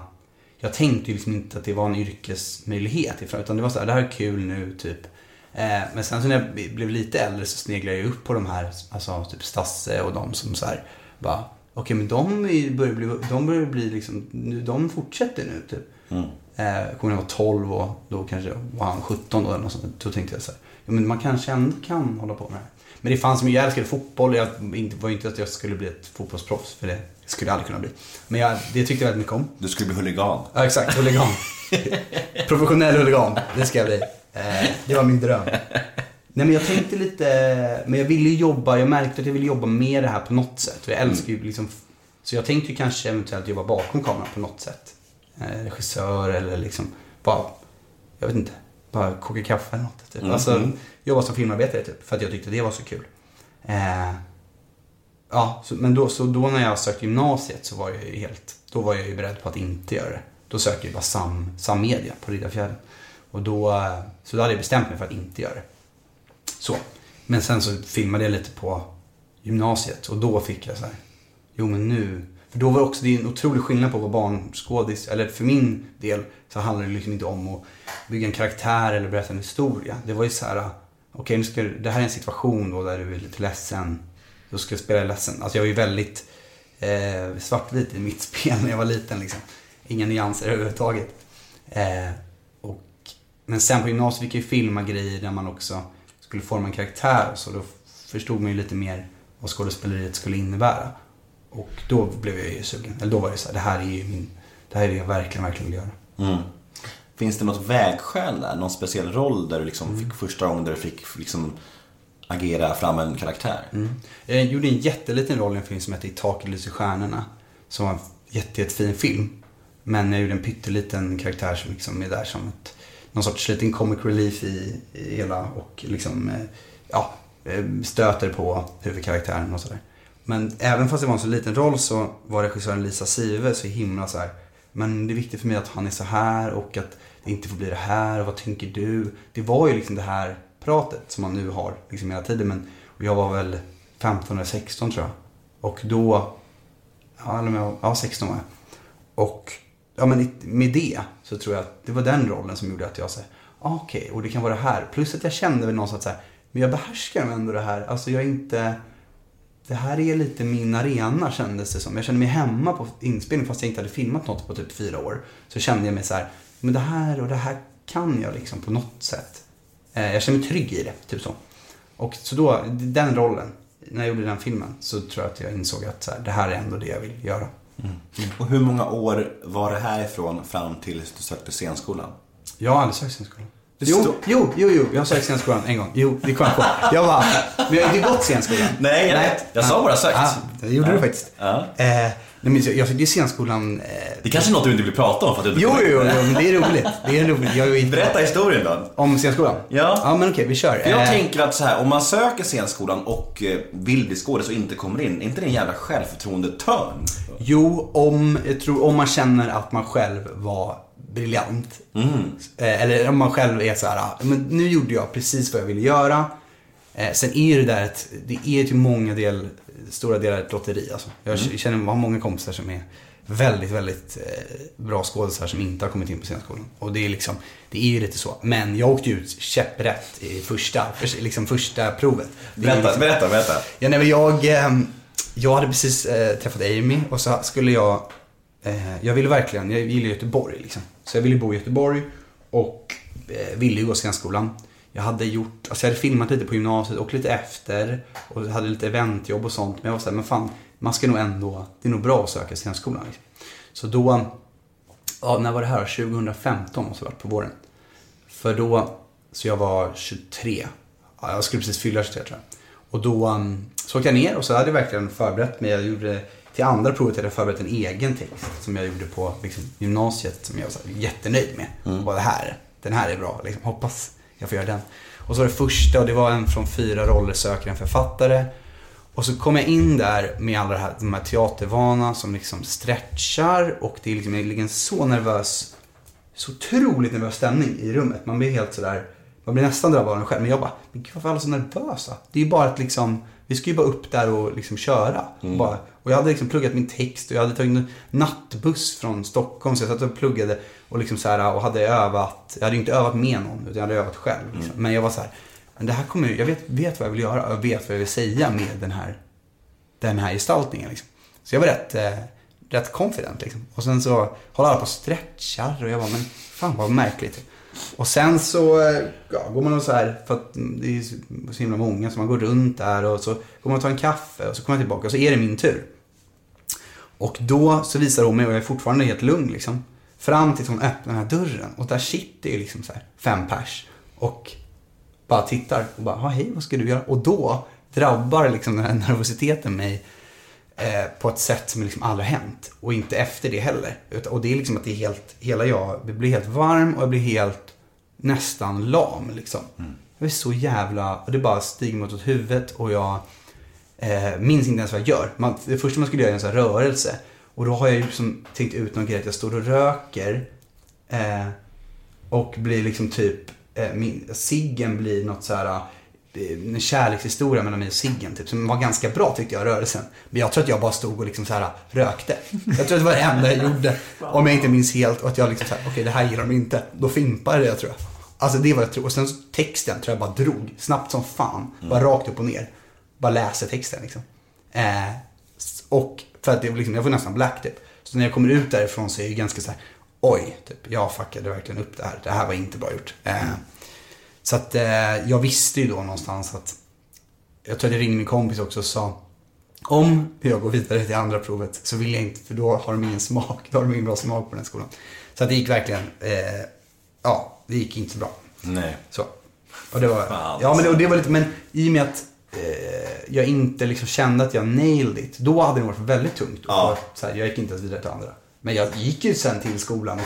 jag tänkte ju liksom inte att det var en yrkesmöjlighet ifrån, utan det var så här, det här är kul nu typ. Eh, men sen så när jag blev lite äldre så sneglade jag upp på de här, alltså typ Stasse och de som så här, bara, okej men de börjar bli, de börjar bli liksom, nu- de fortsätter nu typ. Eh, jag kommer jag var 12 och då kanske var han 17 då, eller något sånt. Då tänkte jag så här, ja, men man kanske ändå kan hålla på med det här. Men det fanns, jag älskade fotboll. Jag var inte att jag skulle bli ett fotbollsproffs, för det skulle jag aldrig kunna bli. Men jag, det tyckte jag väldigt mycket om. Du skulle bli huligan. Ja, exakt. Huligan. Professionell huligan. Det ska jag bli. Eh, det var min dröm. Nej, men jag tänkte lite, men jag ville ju jobba, jag märkte att jag ville jobba med det här på något sätt. Jag älskar ju liksom, så jag tänkte ju kanske eventuellt jobba bakom kameran på något sätt. Eh, regissör eller liksom, bara, jag vet inte, bara koka kaffe eller något. Typ. Mm, Alltså, mm. jobba som filmarbetare typ, för att jag tyckte det var så kul. Eh, Ja, så, men då, så då när jag sökte gymnasiet så var jag ju helt, då var jag ju beredd på att inte göra det. Då sökte jag bara sam, sammedia på Riddarfjärden. Och då, så då hade jag bestämt mig för att inte göra det. Så. Men sen så filmade jag lite på gymnasiet och då fick jag så här, jo men nu, för då var det också, det är en otrolig skillnad på att vara barnskådis, eller för min del så handlar det liksom inte om att bygga en karaktär eller berätta en historia. Det var ju så här, okej nu ska du- det här är en situation då där du är lite ledsen, då ska jag spela ledsen. Alltså jag var ju väldigt eh, svartvit i mitt spel när jag var liten liksom. Inga nyanser överhuvudtaget. Eh, men sen på gymnasiet fick jag ju filma grejer där man också skulle forma en karaktär. Så då förstod man ju lite mer vad skådespeleriet skulle innebära. Och då blev jag ju sugen. Eller då var det så här, det här är ju min, det här är det jag verkligen, verkligen vill göra. Mm. Finns det något vägskäl där? Någon speciell roll där du liksom fick första gången där du fick liksom agera fram en karaktär? Mm. Jag gjorde en jätteliten roll i en film som hette I taket lyser stjärnorna. Som var en jätte, jättefin film. Men jag gjorde en pytteliten karaktär som liksom är där som ett, någon sorts liten comic relief i, i hela och liksom, eh, ja, eh, stöter på huvudkaraktären och sådär. Men även fast det var en så liten roll så var regissören Lisa Sive så himla så här. Men det är viktigt för mig att han är så här och att det inte får bli det här och vad tänker du? Det var ju liksom det här pratet som man nu har liksom hela tiden. Men jag var väl 15 eller 16 tror jag. Och då, ja, eller om jag, ja 16 var jag. Och ja, men med det så tror jag att det var den rollen som gjorde att jag sa, ah, okej, och det kan vara det här. Plus att jag kände väl någonstans att men jag behärskar ändå det här. Alltså jag är inte, det här är lite min arena kändes det som. Jag kände mig hemma på inspelning fast jag inte hade filmat något på typ fyra år. Så kände jag mig så här, men det här och det här kan jag liksom på något sätt. Eh, jag känner mig trygg i det, typ så. Och så då, den rollen, när jag gjorde den filmen så tror jag att jag insåg att så här, det här är ändå det jag vill göra. Och hur många år var det härifrån fram till du sökte scenskolan? Jag har aldrig sökt scenskolan. Jo, jo, jo, jo, jag har sökt scenskolan en gång. Jo, det kom jag på. Jag bara, men jag har inte gått scenskolan. Nej, jag vet. Jag sa bara sökt. Ja, det gjorde Ja. du faktiskt. Ja. Eh, nej, men jag jag fick ju scenskolan... Eh, Det kanske är något du inte vill prata om för att du inte jo, jo, jo, men det är roligt. Det är roligt. Jag är ju Berätta historien då. Om scenskolan? Ja. Ja, men okej, vi kör. För jag Eh, tänker att så här, om man söker scenskolan och eh, vill bli skådis och inte kommer in, är inte det en jävla självförtroende-törn? Jo, om, jag tror om man känner att man själv var briljant. Eh, eller om man själv är så här, "Ah, men nu gjorde jag precis vad jag ville göra. Eh, sen är ju det där ett, det är till många del, stora delar ett lotteri alltså. Jag känner, jag har många kompisar som är väldigt, väldigt eh, bra skådespelare som inte har kommit in på scenskolan. Och det är liksom, det är ju lite så. Men jag åkte ut käpprätt i första, för, liksom första provet. Berätta, liksom- berätta, berätta. Ja, nej, men jag, ehm, jag hade precis eh, träffat Amy och så skulle jag, eh, jag ville verkligen, jag gillar Göteborg liksom. Så jag ville bo i Göteborg och eh, ville ju gå scenskolan. Jag hade gjort, alltså jag hade filmat lite på gymnasiet och lite efter och hade lite eventjobb och sånt. Men jag var såhär, men fan, man ska nog ändå, det är nog bra att söka scenskolan. Liksom. Så då, ja, när var det här? 2015 måste det varit på våren. För då, så jag var 23. Ja, jag skulle precis fylla 23 tror jag. Och då um, så åkte jag ner och så hade jag verkligen förberett mig. Jag gjorde, till andra provet hade jag förberett en egen text som jag gjorde på liksom, gymnasiet som jag var så här jättenöjd med. Och bara, det här, den här är bra, liksom, hoppas jag får göra den. Och så var det första och det var en från fyra roller söker en författare. Och så kom jag in där med alla här, de här teatervana som liksom stretchar och det är liksom, jag är en så nervös, så otroligt nervös stämning i rummet. Man blir helt sådär, man blir nästan drabbad av den själv. Men jag bara, men gud varför är alla så nervösa? Det är ju bara att liksom, vi ska ju bara upp där och liksom köra. Bara. Och jag hade liksom pluggat min text och jag hade tagit en nattbuss från Stockholm. Så jag satt och pluggade och, liksom så här, och hade övat. Jag hade ju inte övat med någon utan jag hade övat själv. Liksom. Men jag var så här, det här kommer jag vet, vet vad jag vill göra och jag vet vad jag vill säga med den här, den här gestaltningen. Liksom. Så jag var rätt, eh, rätt confident liksom. Och sen så håller alla på och stretchar och jag bara, men fan vad märkligt. Och sen så eh, ja, går man och så här, för att det är så himla många, så man går runt där och så går man och tar en kaffe och så kommer jag tillbaka och så är det min tur. Och då så visar hon mig, och jag är fortfarande helt lugn liksom, fram tills hon öppnar den här dörren. Och där sitter ju liksom så här fem pers. Och bara tittar och bara, hej, vad ska du göra? Och då drabbar liksom den här nervositeten mig eh, på ett sätt som liksom aldrig hänt. Och inte efter det heller. Och det är liksom att det är helt, hela jag blir helt varm och jag blir helt nästan lam liksom. Jag är så jävla, och det bara stiger mot huvudet och jag eh, minns inte ens vad jag gör. Man, det första man skulle göra är en sån här rörelse. Och då har jag ju liksom tänkt ut någon grej att jag står och röker. Eh, och blir liksom typ, eh, min, ciggen blir något så här en kärlekshistoria mellan mig och ciggen typ. Som var ganska bra tyckte jag, rörelsen. Men jag tror att jag bara stod och liksom så här rökte. Jag tror att det var det enda jag gjorde. Om jag inte minns helt. Och att jag liksom så här, okej det här gillar de inte. Då fimpade jag tror jag. Alltså det var jag tror. Och sen texten tror jag bara drog. Snabbt som fan. Bara rakt upp och ner. Bara läser texten liksom. Eh, och för att det var liksom, jag får nästan black typ. Så när jag kommer ut därifrån så är jag ganska så här, oj, typ, jag fuckade verkligen upp det här. Det här var inte bra gjort. Eh, så att eh, jag visste ju då någonstans att, jag tror att jag ringde min kompis också och sa, om jag går vidare till andra provet så vill jag inte, för då har de ingen smak, då har de ingen bra smak på den här skolan. Så att det gick verkligen, eh, ja, det gick inte så bra. Nej. Så. Och det var, Fan, ja men det, och det var lite, men i och med att eh, jag inte liksom kände att jag nailed it, då hade det varit väldigt tungt. Ja. För, så här, jag gick inte ens vidare till andra. Men jag gick ju sen till skolan och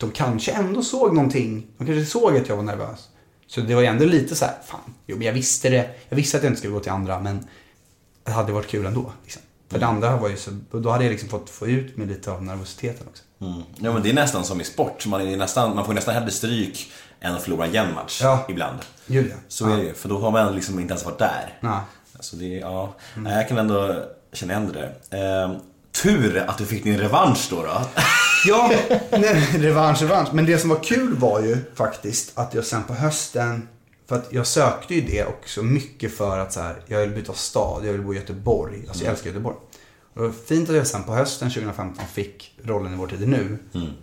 De kanske ändå såg någonting. De kanske såg att jag var nervös. Så det var ju ändå lite så här, fan, jo men jag visste det. Jag visste att jag inte skulle gå till andra men det hade varit kul ändå. Liksom. För det andra var ju så, då hade jag liksom fått få ut mig lite av nervositeten också. Mm. Ja men det är nästan som i sport. Man, är nästan, man får nästan hellre stryk än att förlora en jämn match Ja. ibland. Gud ja. Så är det ju, för då har man liksom inte ens varit där. Ja. Alltså det, ja. Nej, jag kan ändå känna igen det där. Tur att du fick din revansch då. då. Ja, nej, revansch, revansch. Men det som var kul var ju faktiskt att jag sen på hösten, för att jag sökte ju det också mycket för att så här, jag vill byta stad, jag vill bo i Göteborg. Alltså jag älskar Göteborg. Och det var fint att jag sen på hösten 2015 fick rollen i Vår tid är nu.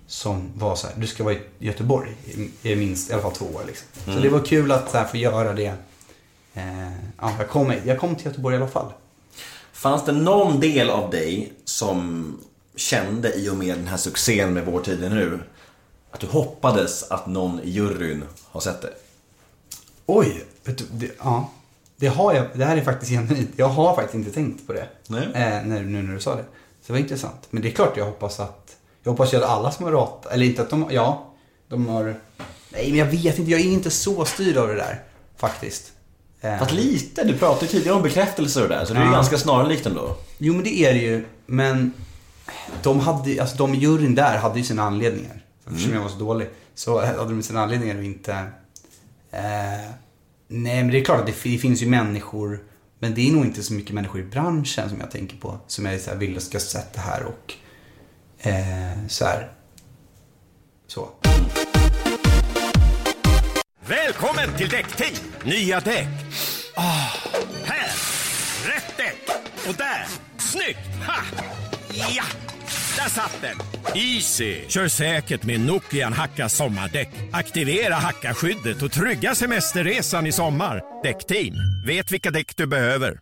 Som var så här, du ska vara i Göteborg i, i minst, i alla fall två år liksom. Så det var kul att så här, få göra det. Eh, ja, jag kom, jag kom till Göteborg i alla fall. Fanns det någon del av dig som kände i och med den här succén med Vår tid är nu att du hoppades att någon i juryn har sett det? Oj, vet det, ja. Det har jag, det här är faktiskt genuint. Jag har faktiskt inte tänkt på det. Nej. Eh, när, nu när du sa det. Så det var intressant. Men det är klart jag hoppas att, jag hoppas att alla som har ratat, eller inte att de, ja, de har, nej men jag vet inte, jag är inte så styrd av det där. Faktiskt. Eh, Fast lite, du pratade ju tidigare om bekräftelse och där, så det är ju Ja. ganska snarlikt ändå. Jo men det är det ju, men de hade, alltså de i juryn där hade ju sina anledningar. Eftersom jag var så dålig så hade de sina anledningar att inte Eh, nej, men det är klart att det, det finns ju människor, men det är nog inte så mycket människor i branschen som jag tänker på. Som jag så här, vill ska det här och eh, så här. Så. Välkommen till Däckteam! Nya däck. Oh. här! Rätt däck! Och där! Snyggt! Ha! Ja! Där satt den! Easy! Kör säkert med Nokian Hacka sommardäck. Aktivera hackaskyddet och trygga semesterresan i sommar. Däckteam, vet vilka däck du behöver.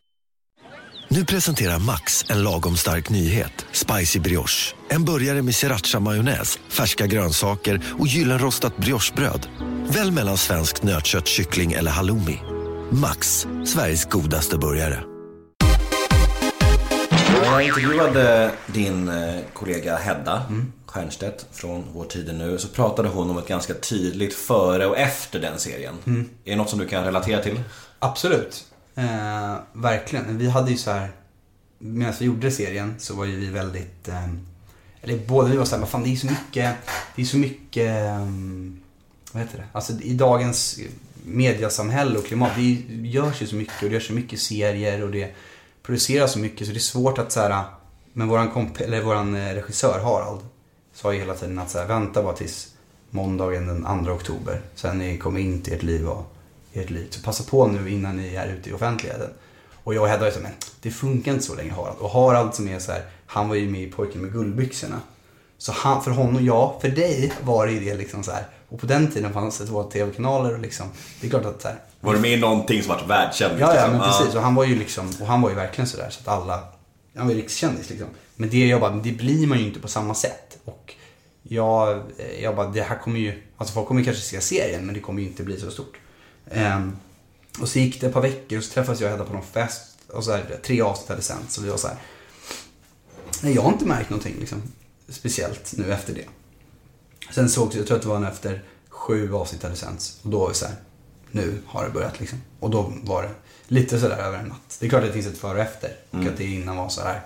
Nu presenterar Max en lagom stark nyhet. Spicy brioche. En burgare med sriracha-majonnäs, färska grönsaker och gyllenrostat briochebröd. Välj mellan svenskt nötkött, kyckling eller halloumi. Max, Sveriges godaste burgare. Jag intervjuade din eh, kollega Hedda Stiernstedt från Vår tid nu så pratade hon om ett ganska tydligt före och efter den serien. Är det något som du kan relatera till? Absolut. Eh, verkligen. Vi hade ju så här, medan vi gjorde serien så var ju vi väldigt, eh, eller båda vi var såhär, vad fan det är så mycket, det är så mycket, eh, vad heter det, alltså i dagens mediasamhälle och klimat, det görs ju så mycket och det görs så mycket serier och det produceras så mycket så det är svårt att så här, men våran, komp- eller våran eh, regissör Harald sa ju hela tiden att så här, vänta bara tills måndagen den 2 oktober. Sen ni kommer in till ert liv och ert liv. Så passa på nu innan ni är ute i offentligheten. Och jag och Hedda var men det funkar inte så länge Harald. Och Harald som är så här, han var ju med i Pojken med guldbyxorna. Så han, för honom, ja, för dig var det ju det liksom så här. Och på den tiden fanns det två tv-kanaler och liksom, det är klart att så här, Var du med i någonting som varit världskänt? Ja, ja, liksom? men precis. Och han var ju liksom, och han var ju verkligen sådär så att alla, han var ju rikskändis liksom. Men det jag bara, det blir man ju inte på samma sätt. Och jag, jag bara, det här kommer ju, alltså folk kommer kanske se serien men det kommer ju inte bli så stort. Ehm, och så gick det ett par veckor och så träffades jag och Hedda på någon fest och så här, tre avsnitt hade sänts så vi var så här. Nej, jag har inte märkt någonting liksom, speciellt nu efter det. Sen såg jag tror att det var efter sju avsnitt hade sänts och då var vi så här, nu har det börjat liksom. Och då var det lite sådär över en natt. Det är klart att det finns ett före och efter. Och att det innan var så här.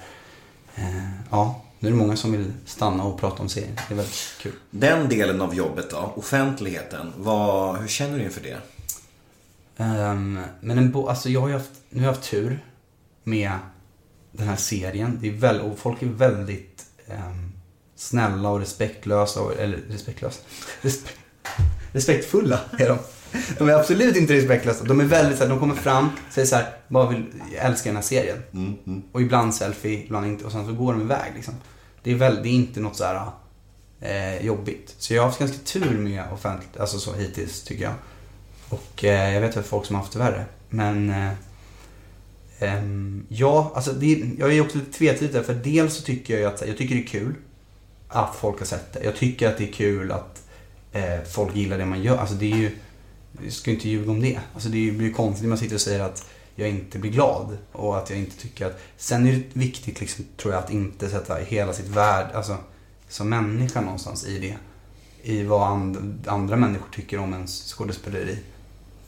Eh, ja, nu är det många som vill stanna och prata om serien. Det är väldigt kul. Den delen av jobbet då, offentligheten, vad, hur känner du inför det? Ehm, men en bo- alltså jag har ju haft, nu har jag haft tur med den här serien. Det är väl, och folk är väldigt ehm, snälla och respektlösa. Och, eller respektlösa? Respe, respektfulla är de. De är absolut inte respektlösa. De är väldigt så här, de kommer fram säger så här, bara vill, jag älskar den här serien. Och ibland selfie, ibland inte. Och sen så går de iväg liksom. Det är, väl, det är inte något så här eh, jobbigt. Så jag har haft ganska tur med offentligt, alltså så hittills tycker jag. Och eh, jag vet att folk som har haft det värre. Men eh, eh, ja, alltså det, jag är också lite tvetydig där. För dels så tycker jag ju att jag tycker det är kul att folk har sett det. Jag tycker att det är kul att eh, folk gillar det man gör. Alltså det är ju, jag ska ju inte ljuga om det. Alltså det blir ju konstigt när man sitter och säger att jag inte blir glad. Och att jag inte tycker att... Sen är det viktigt liksom, tror jag, att inte sätta hela sitt värde, alltså som människa någonstans i det. I vad and, andra människor tycker om ens skådespeleri.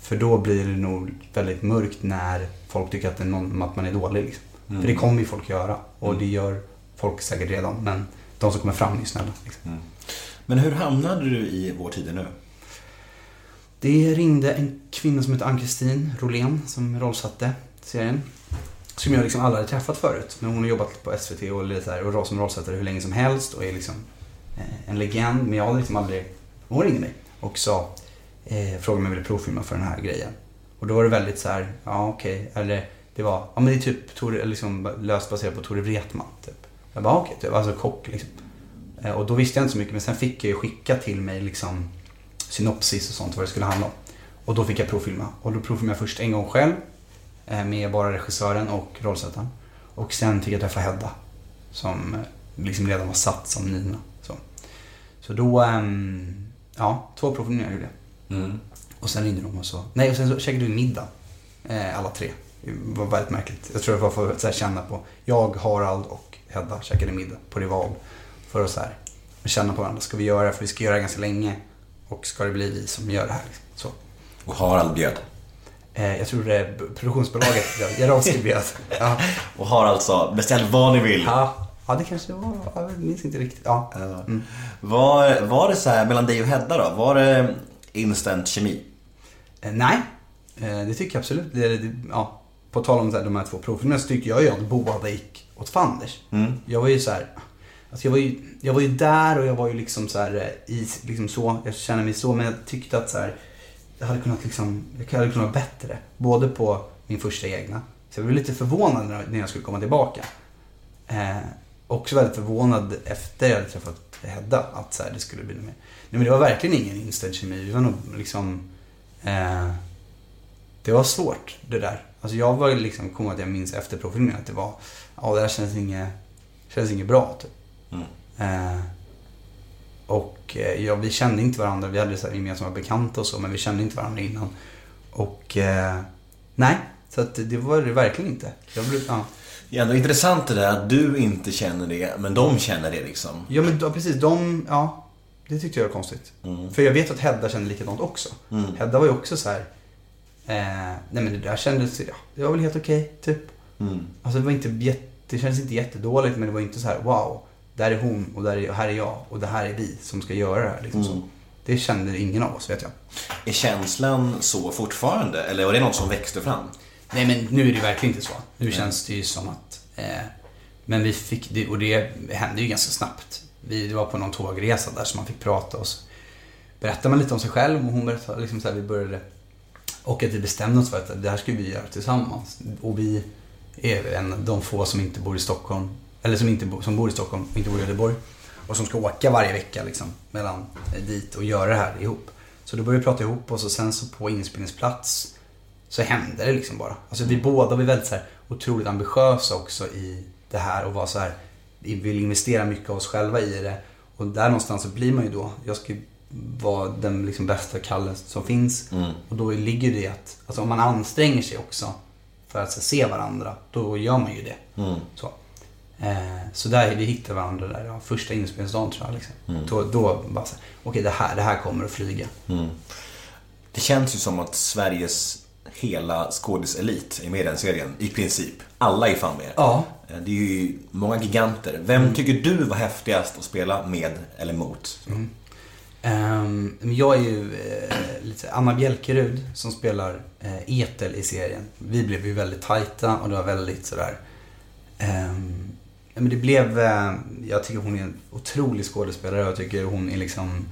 För då blir det nog väldigt mörkt när folk tycker att, någon, att man är dålig. Liksom. För det kommer ju folk göra. Och det gör folk säkert redan. Men de som kommer fram är ju snälla. Liksom. Men hur hamnade du i Vår tid nu? Det ringde en kvinna som heter Ann-Kristin Rolén som rollsatte serien. Som jag liksom aldrig hade träffat förut. Men hon har jobbat på SVT och, lite här, och som rollsättare hur länge som helst och är liksom eh, en legend. Men jag hade liksom aldrig... Hon ringde mig och sa, eh, frågade om jag ville provfilma för den här grejen. Och då var det väldigt så här, ja okej. Eller det var, ja men det är typ Tore, liksom, löst baserat på Tore Wretman. Typ. Jag bara okej, typ, alltså kock liksom. Eh, Och då visste jag inte så mycket men sen fick jag ju skicka till mig liksom synopsis och sånt vad det skulle handla om. Och då fick jag provfilma. Och då provfilmade jag först en gång själv eh, med bara regissören och rollsättaren. Och sen fick jag träffa Hedda som eh, liksom redan var satt som Nina. Så, så då, eh, ja, två provfilmningar gjorde jag. Och sen ringde de och så, nej och sen så käkade vi middag. Eh, alla tre. Det var väldigt märkligt. Jag tror det var för att här, känna på, jag, Harald och Hedda käkade middag på Rival. För att så här, känna på varandra. Ska vi göra det? För vi ska göra det ganska länge. Och ska det bli vi som gör det här? Liksom. Så. Och Harald bjöd. Eh, jag tror det är produktionsbolaget. Jarowski bjöd. Ja. Och Harald sa, beställ vad ni vill. Ja. ja, det kanske var. Jag minns inte riktigt. Ja. Mm. Var, var det så här mellan dig och Hedda då? Var det instant kemi? Eh, nej, eh, det tycker jag absolut. Det, det, ja, på tal om de här två provfilmerna så tycker jag ju att båda gick åt fanders. Jag var ju så här, alltså jag var ju, jag var ju där och jag var ju liksom så här eh, i, liksom så, jag känner mig så, men jag tyckte att så här, jag hade kunnat liksom, jag hade kunnat vara bättre. Både på min första egna, så jag blev lite förvånad när, jag skulle komma tillbaka. Eh, också väldigt förvånad efter jag hade träffat Hedda att så här, det skulle bli mer. Nej men det var verkligen ingen inställd kemi. Vi var nog liksom... Eh, det var svårt det där. Alltså jag var liksom, kom att jag minns efter provfilmen att det var, ja det här känns inget, känns inget bra typ. Eh, och eh, ja, vi kände inte varandra, vi hade så här gemensamma bekanta och så, men vi kände inte varandra innan. Och eh, nej, så att det var det verkligen inte. Jag blev, ja. Ja, det är intressant det där att du inte känner det, men de känner det liksom. Ja men då, precis, de, ja. Det tyckte jag var konstigt. För jag vet att Hedda kände likadant också. Hedda var ju också så här. Eh, nej men det där kändes, ja, det var väl helt okej, typ. Alltså det var inte jätte, det kändes inte jättedåligt men det var inte så här, wow. Där är hon och där är, här är jag och det här är vi som ska göra det här. Liksom så. Det kände ingen av oss vet jag. Är känslan så fortfarande? Eller var det något som växte fram? Nej men nu är det verkligen inte så. Nu känns det ju som att... Eh, men vi fick det, och det hände ju ganska snabbt. Vi var på någon tågresa där som man fick prata och så berättade man lite om sig själv och hon berättade liksom så här, vi började... Och att vi bestämde oss för att det här skulle vi göra tillsammans. Och vi är en de få som inte bor i Stockholm. Eller som, inte bo, som bor i Stockholm och inte bor i Göteborg. Och som ska åka varje vecka liksom mellan eh, dit och göra det här ihop. Så då började vi prata ihop oss och sen så på inspelningsplats så hände det liksom bara. Alltså vi båda var väldigt så här, otroligt ambitiösa också i det här och var så här, vill investera mycket av oss själva i det. Och där någonstans så blir man ju då, jag ska vara den liksom bästa Kalle som finns. Och då ligger det att, alltså om man anstränger sig också för att se varandra, då gör man ju det. Så. Eh, så där, vi hittade varandra där, ja, första inspelningsdagen tror jag. Liksom. Då, då bara så okej det här, det här kommer att flyga. Det känns ju som att Sveriges hela skådiselit är med i den serien. I princip. Alla är fan med. Ja. Det är ju många giganter. Vem tycker du var häftigast att spela med eller mot? Ehm, men jag är ju eh, lite Anna Bjälkerud som spelar eh, Etel i serien. Vi blev ju väldigt tajta och det var väldigt sådär... ehm, ja, men det blev... Eh, jag tycker hon är en otrolig skådespelare och jag tycker hon är liksom...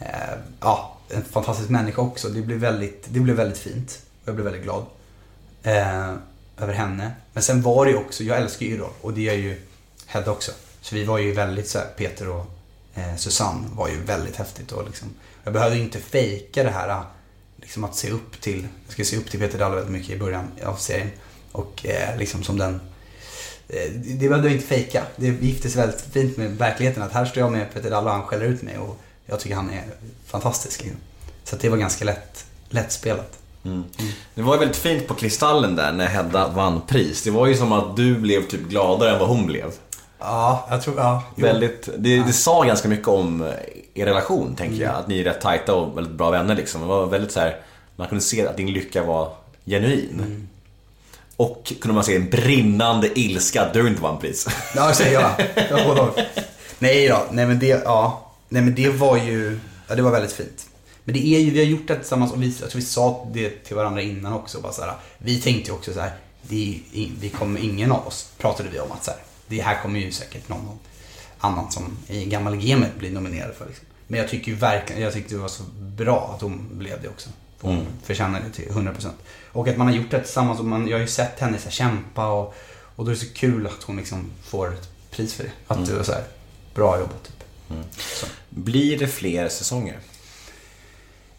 Eh, ja, en fantastisk människa också. Det blev väldigt, det blev väldigt fint. Och jag blev väldigt glad. Eh, över henne. Men sen var det ju också, jag älskar ju idol. och det gör ju Hedda också. Så vi var ju väldigt så här, Peter och eh, Susanne var ju väldigt häftigt och liksom, jag behövde ju inte fejka det här liksom att se upp till, jag ska se upp till Peter Dalle väldigt mycket i början av serien. Och eh, liksom som den, eh, det behövde jag inte fejka. Det gifte sig väldigt fint med verkligheten att här står jag med Peter Dalle och han skäller ut mig och jag tycker han är fantastisk. Liksom. Så att det var ganska lätt, lättspelat spelat. Det var ju väldigt fint på Kristallen där när Hedda vann pris. Det var ju som att du blev typ gladare än vad hon blev. Ja, jag tror, ja. jo. Väldigt, det, det sa ganska mycket om eh, er relation, tänker jag. Att ni är rätt tajta och väldigt bra vänner liksom. Det var väldigt så här, man kunde se att din lycka var genuin. Och kunde man se en brinnande ilska att du inte vann pris. Ja, säger jag. jag nej då, nej men det, ja. Nej men det var ju, ja det var väldigt fint. Men det är ju, vi har gjort det tillsammans och vi, jag tror vi sa det till varandra innan också. Bara så här, vi tänkte ju också så här, det är, vi kommer, ingen av oss pratade vi om att så här, det här kommer ju säkert någon annan som i gammal gamet blir nominerad för. Liksom. Men jag tycker ju verkligen, jag tyckte det var så bra att hon blev det också. För hon förtjänar det till 100%. Och att man har gjort det tillsammans och man, jag har ju sett henne så kämpa och, och då är det så kul att hon liksom får ett pris för det. Att det var så här, bra jobbat typ. Så. Blir det fler säsonger?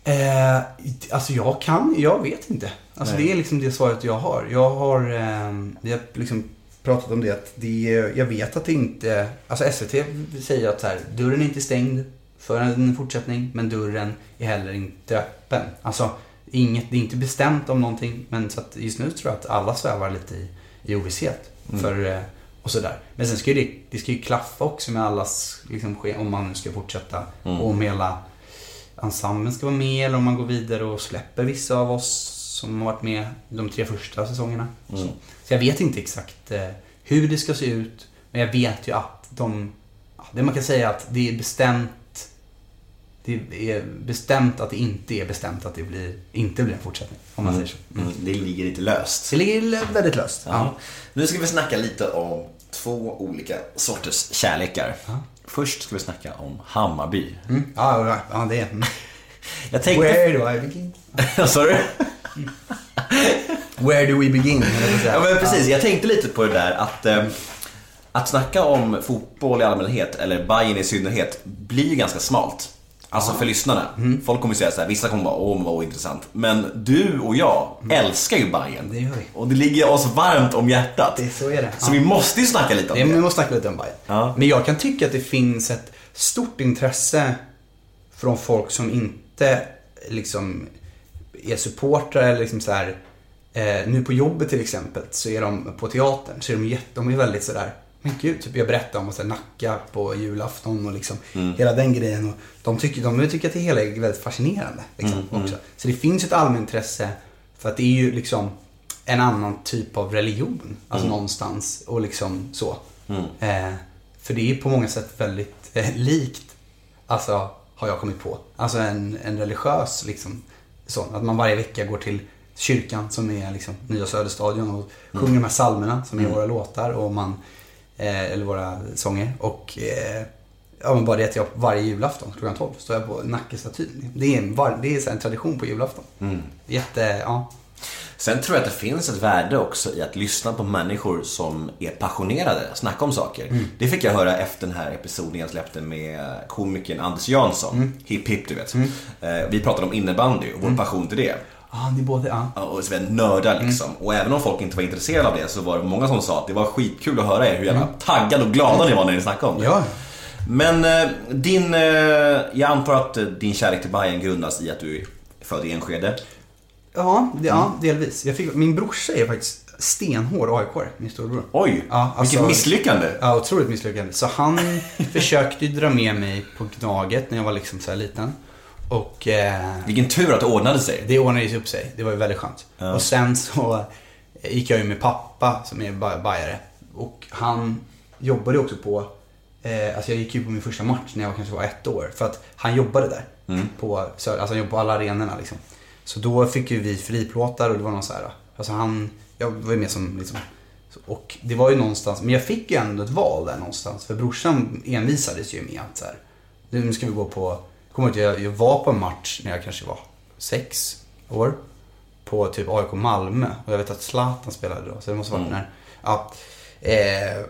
Eh, alltså jag kan, jag vet inte. Alltså Nej. det är liksom det svaret jag har. Jag har, eh, vi har liksom pratat om det att det, jag vet att det inte, alltså SVT säger att så här, dörren är inte stängd för en fortsättning, men dörren är heller inte öppen. Alltså inget, det är inte bestämt om någonting, men så att just nu tror jag att alla svävar lite i, i ovisshet. För, eh, och sådär. Men sen ska ju det, det ska ju klaffa också med allas, liksom, om man nu ska fortsätta. Och om hela ensemblen ska vara med eller om man går vidare och släpper vissa av oss som har varit med de tre första säsongerna. Så, så jag vet inte exakt eh, hur det ska se ut. Men jag vet ju att de... Ja, det man kan säga är att det är bestämt. det är bestämt att det inte är bestämt att det blir, inte blir en fortsättning. Om man säger så. Mm, det ligger lite löst. Det ligger väldigt löst. Ja. Nu ska vi snacka lite om två olika sorters kärlekar. Först ska vi snacka om Hammarby. Mm. Ja, ja, det är... Mm. Jag tänkte... Where do I begin? Vad sa du? Where do we begin? Ja men precis, jag tänkte lite på det där att eh, Att snacka om fotboll i allmänhet eller Bayern i synnerhet blir ju ganska smalt. Alltså för lyssnarna. Mm. Folk kommer säga så här, vissa kommer vara åh vad intressant. Men du och jag älskar ju Bayern. Mm. Det gör vi. Och det ligger oss varmt om hjärtat. Det, så är det. Så vi måste ju snacka lite om Det, det. vi måste snacka lite om Bayern. Ja. Men jag kan tycka att det finns ett stort intresse från folk som inte liksom är supportrar eller liksom så här. Eh, nu på jobbet till exempel så är de på teatern så är de, jätte, de är väldigt sådär men gud, typ jag berättade om att Nacka på julafton och liksom hela den grejen. Och de, tycker, de tycker att det hela är väldigt fascinerande. Liksom, också. Så det finns ett allmänintresse för att det är ju liksom en annan typ av religion. Alltså någonstans och liksom så. Eh, för det är på många sätt väldigt eh, likt, alltså har jag kommit på. Alltså en, en religiös liksom, så. Att man varje vecka går till kyrkan som är liksom Nya Söderstadion och sjunger de här psalmerna som är våra låtar och man, eh, eller våra sånger. Och eh, ja, men bara det att jag varje julafton klockan 12 står jag på Nackestatyn. Det är en, var, det är en tradition på julafton. Jätte, ja. Sen tror jag att det finns ett värde också i att lyssna på människor som är passionerade, snacka om saker. Mm. Det fick jag höra efter den här episoden jag släppte med komikern Anders Jansson. Mm. Hipp hipp du vet. Eh, Vi pratade om innebandy och vår passion till det. Ja, ni båda, ja. Ja, Och så är nördar liksom. Och även om folk inte var intresserade av det så var det många som sa att det var skitkul att höra er hur jävla taggade och glada ni var när ni snackade om det. Ja, Men eh, din, eh, jag antar att eh, din kärlek till Bayern grundas i att du är född i Enskede. ja, det, ja delvis. Jag fick, min brorsa är faktiskt stenhård aik min storebror. Oj, Ja, alltså- vilket misslyckande. Ja, otroligt misslyckande. Så han försökte ju dra med mig på Gnaget när jag var liksom så här liten. Och eh, Vilken tur att det ordnade sig. det ordnade ju upp sig. Det var ju väldigt skönt. Och sen så gick jag ju med pappa som är ba- bajare. Och han jobbade också på, eh, alltså jag gick ju på min första match när jag kanske var ett år. För att han jobbade där. På, Sö- alltså han jobbade på alla arenorna liksom. Så då fick ju vi friplåtar och det var någon så här, alltså han, jag var ju med som liksom, och det var ju någonstans, men jag fick ju ändå ett val där någonstans. För brorsan envisades ju med att så här, nu ska vi gå på, kommer att jag, jag var på en match när jag kanske var sex år. På typ AIK Malmö. Och jag vet att Zlatan spelade då. Så det måste varit när. Ja. Eh,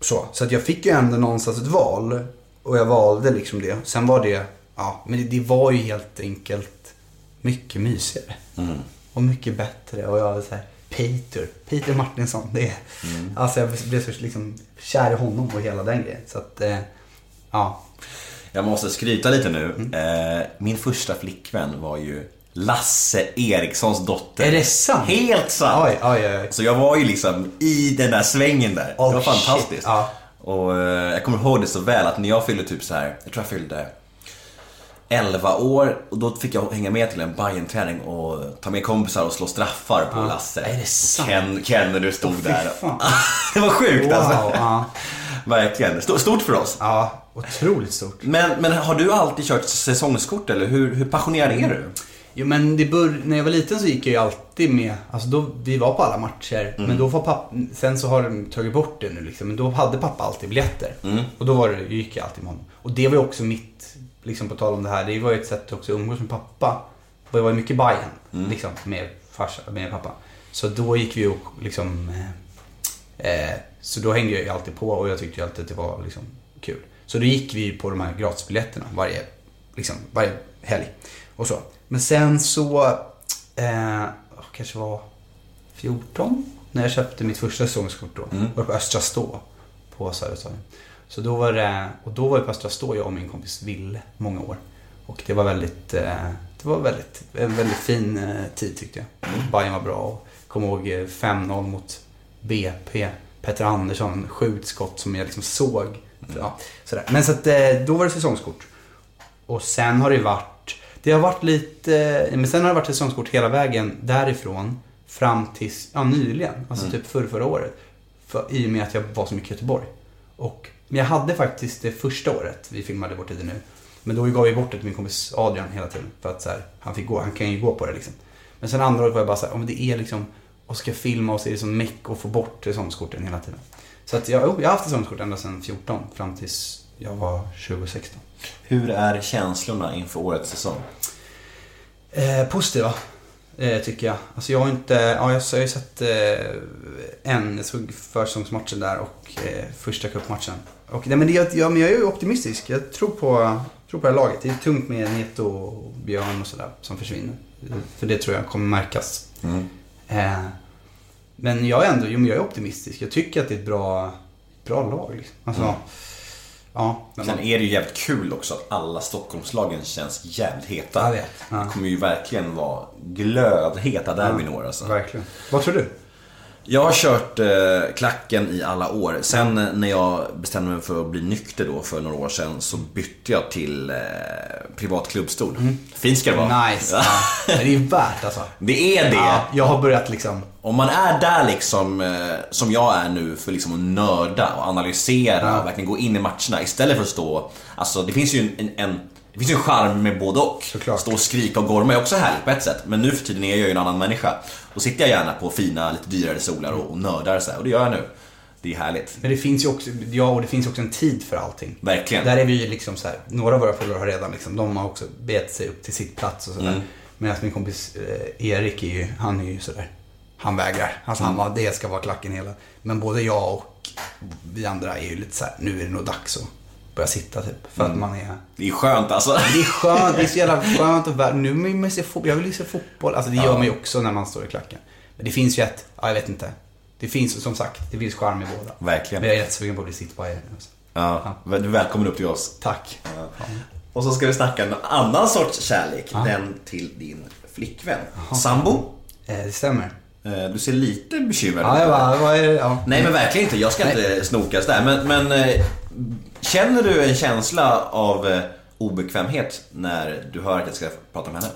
så. så att jag fick ju ändå någonstans ett val. Och jag valde liksom det. Sen var det, ja, men det, det var ju helt enkelt mycket mysigare. Och mycket bättre. Och jag var så här, Peter, Peter Martinsson. Det är, Alltså jag blev så liksom kär i honom och hela den grejen. Så att, eh, ja. Jag måste skryta lite nu. Mm. Eh, min första flickvän var ju Lasse Erikssons dotter. Är det sant? Helt sant! Oj, oj, oj. Så jag var ju liksom i den där svängen där. Oh, det var fantastiskt. Ja. Och eh, jag kommer ihåg det så väl att när jag fyllde typ så här, jag tror jag fyllde 11 år och då fick jag hänga med till en bayern träning och ta med kompisar och slå straffar på Lasse. Är det sant? Ken, Ken när du stod fy där. det var sjukt Wow, alltså. ja. Verkligen. St- Stort för oss. Ja, otroligt stort. Men, men har du alltid kört säsongskort eller hur, hur passionerad är du? Jo men det bör, när jag var liten så gick jag ju alltid med, alltså då, vi var på alla matcher. Men då var pappa, sen så har de tagit bort det nu liksom. Men då hade pappa alltid biljetter. Och då var det, gick jag alltid med honom. Och det var ju också mitt, liksom på tal om det här, det var ju ett sätt också att umgås med pappa. Det var ju mycket Bajen liksom, med farsa, med pappa. Så då gick vi och liksom, eh, eh, så då hängde jag ju alltid på och jag tyckte ju alltid att det var liksom kul. Så då gick vi på de här gratisbiljetterna varje, liksom, varje helg. Och så. Men sen så, eh, kanske var 14 när jag köpte mitt första säsongskort då. Var på Östra Stå på Söderstadion. Så då var det, och då var det på Östra Stå jag och min kompis Ville många år. Och det var väldigt, eh, det var väldigt, en väldigt fin eh, tid tyckte jag. Bayern var bra och kom ihåg eh, 5-0 mot BP. Petter Andersson, skjutskott som jag liksom såg. Ja, sådär. Men så att eh, då var det säsongskort. Och sen har det ju varit, det har varit lite, men sen har det varit säsongskort hela vägen därifrån fram tills, ja nyligen, alltså typ förra, förra året. För, I och med att jag var så mycket i Göteborg. Och, men jag hade faktiskt det första året, vi filmade Vår tid är nu, Men då gav vi bort det till min kompis Adrian hela tiden. För att så här, han fick gå, han kan ju gå på det liksom. Men sen andra året var jag bara så här, om det är liksom, och ska filma och så är det som meck och få bort säsongskorten hela tiden. Så att jag, jag har haft säsongskort ända sedan 14 fram tills jag var 2016. Hur är känslorna inför årets säsong? Eh, positiva, eh, tycker jag. Alltså jag har inte, ja jag, jag har ju sett eh, en, jag såg försäsongsmatchen där och eh, första cupmatchen. Och nej, men, det, ja, men jag är ju optimistisk. Jag tror på, tror på det här laget. Det är tungt med Neto och Björn och sådär som försvinner. För det tror jag kommer märkas. Eh, men jag är ändå, jo, men jag är optimistisk. Jag tycker att det är ett bra, bra lag. Liksom. Alltså, ja. Men Sen man, är det ju jävligt kul också att alla Stockholmslagen känns jävligt heta. Jag vet, ja. Det kommer ju verkligen vara glödheta derbyn i år alltså. verkligen. Vad tror du? Jag har kört eh, klacken i alla år. Sen eh, när jag bestämde mig för att bli nykter då för några år sedan så bytte jag till eh, privat klubbstol. Fint ska det vara. Nice. Ja. Men det är värt alltså. Det är det. Ja, jag har börjat liksom Om man är där liksom, eh, som jag är nu, för liksom att nörda och analysera och verkligen gå in i matcherna istället för att stå... Alltså det finns ju en, en det finns ju en charm med både och. Såklart. Stå och skrika och gorma är också härligt på ett sätt. Men nu för tiden är jag ju en annan människa. Då sitter jag gärna på fina, lite dyrare solar och, och nördar så här. Och det gör jag nu. Det är härligt. Men det finns ju också, ja och det finns också en tid för allting. Verkligen. Där är vi ju liksom så här, några av våra föräldrar har redan liksom, de har också bet sig upp till sitt plats och sådär. Mm. Medan min kompis eh, Erik är ju, han är ju sådär, han vägrar. Alltså Mm. han bara, det ska vara klacken hela. Men både jag och vi andra är ju lite så här, nu är det nog dags att börja sitta typ. För Mm. att man är Det är skönt alltså. det är skönt, det är så jävla skönt att vara, nu vill man se fotboll, jag vill ju se fotboll. Alltså det gör man ju också när man står i klacken. Men det finns ju ett, ja jag vet inte. Det finns som sagt, det finns charm i båda. Verkligen. Men jag är rätt sugen på att bli sittbajare nu. Alltså. Ja, du är välkommen upp till oss. Tack. Och så ska vi snacka en annan sorts kärlek. Den till din flickvän. Sambo. Eh, det stämmer. Eh, Du ser lite bekymrad Ja, jag bara, vad är det? Ja. Nej men verkligen inte, jag ska inte snokas där. Men, men eh, känner du en känsla av eh, obekvämhet när du hör att jag ska prata med henne?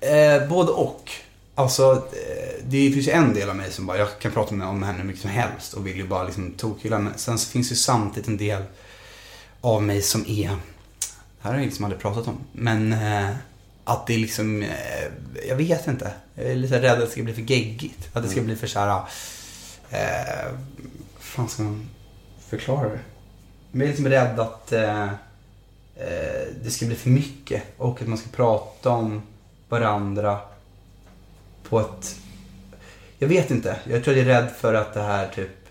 Eh, både och. Alltså, eh, det finns ju en del av mig som bara, jag kan prata med om henne hur mycket som helst och vill ju bara liksom tokhylla henne. Sen så finns ju samtidigt en del av mig som är, det här har jag liksom aldrig pratat om, men eh, att det är liksom, eh, jag vet inte. Jag är lite rädd att det ska bli för geggigt. Att det ska bli för såhär, eh, vad fan ska man förklara det? Men jag är liksom rädd att eh, eh, det ska bli för mycket och att man ska prata om varandra på ett... Jag vet inte. Jag tror jag är rädd för att det här typ...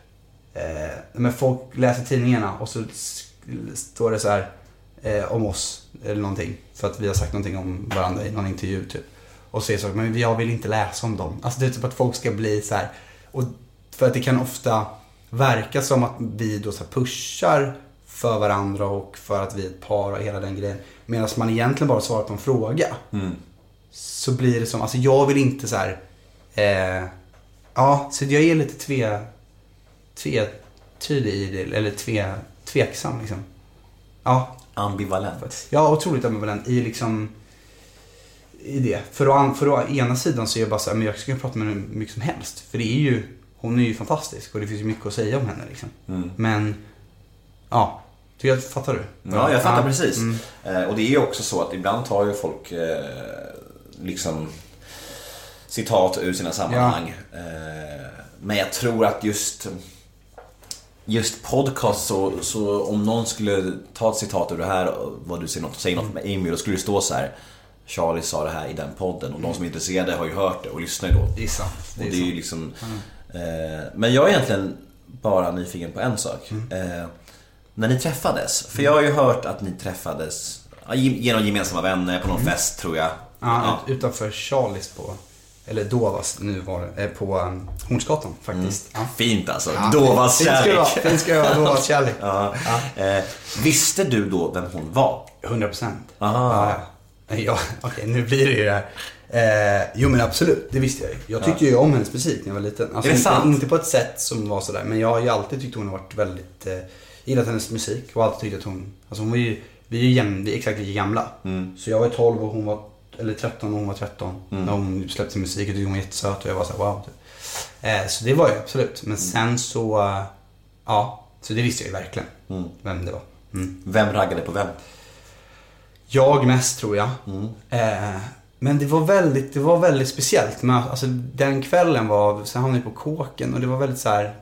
Eh, men folk läser tidningarna och så står det så här eh, om oss eller någonting. För att vi har sagt någonting om varandra i någon intervju typ. Och så är det så, men jag vill inte läsa om dem. Alltså det är typ att folk ska bli så här. Och för att det kan ofta verka som att vi då så här pushar för varandra och för att vi är ett par och hela den grejen. Medan man egentligen bara svarar på en fråga så blir det som, alltså jag vill inte så här. Eh, ja, så jag är lite tve, tvetydig i det, eller tve, tveksam liksom. Ja, Ambivalent. är otroligt ambivalent i liksom i det. För å, för å ena sidan så är jag bara så här, men jag kunna prata med henne hur mycket som helst. För det är ju, hon är ju fantastisk och det finns ju mycket att säga om henne liksom. Men, ja. Jag, fattar du? Ja, jag fattar Ja. precis. Mm. Eh, och det är ju också så att ibland tar ju folk eh, liksom citat ur sina sammanhang. Eh, men jag tror att just Just podcast så, så om någon skulle ta ett citat ur det här, och vad du säger något, säger något med Amy, då skulle det stå så här. Charlie sa det här i den podden och de som är intresserade har ju hört det och lyssnar ju då. Det är sant. Och Det är det är ju liksom, eh, men jag är egentligen bara nyfiken på en sak. Eh, när ni träffades, för jag har ju hört att ni träffades ja, ge- genom gemensamma vänner på någon fest tror jag. Ja, ut- utanför Charlies på, eller Dovas nu var det, eh, på um, Hornsgatan faktiskt. Ja. Fint alltså. Ja, Dovas kärlek. Fint ska det vara, Dovas kärlek. Ja. Eh, visste du då vem hon var? 100 procent. Ja, ja. ja okej, nu blir det ju det här. Eh, jo men absolut, det visste jag ju. Jag tyckte ju om hennes musik när jag var liten. Alltså, Är det inte, sant? inte på ett sätt som var sådär, men jag har ju alltid tyckt hon har varit väldigt, eh, gillat hennes musik och alltid tyckt att hon, alltså hon var ju, vi är ju jäm, vi är exakt lika gamla. Mm. Så jag var 12 och hon var, eller 13 och hon var 13. När hon släppte sin musik och tyckte hon var jättesöt och jag var såhär wow. Typ. Eh, så det var ju absolut. Men sen så, eh, ja, så det visste jag ju verkligen. Vem det var. Mm. Vem raggade på vem? Jag mest tror jag. Eh, men det var väldigt, det var väldigt speciellt. Men, alltså, den kvällen var, sen hamnade vi på kåken och det var väldigt så här.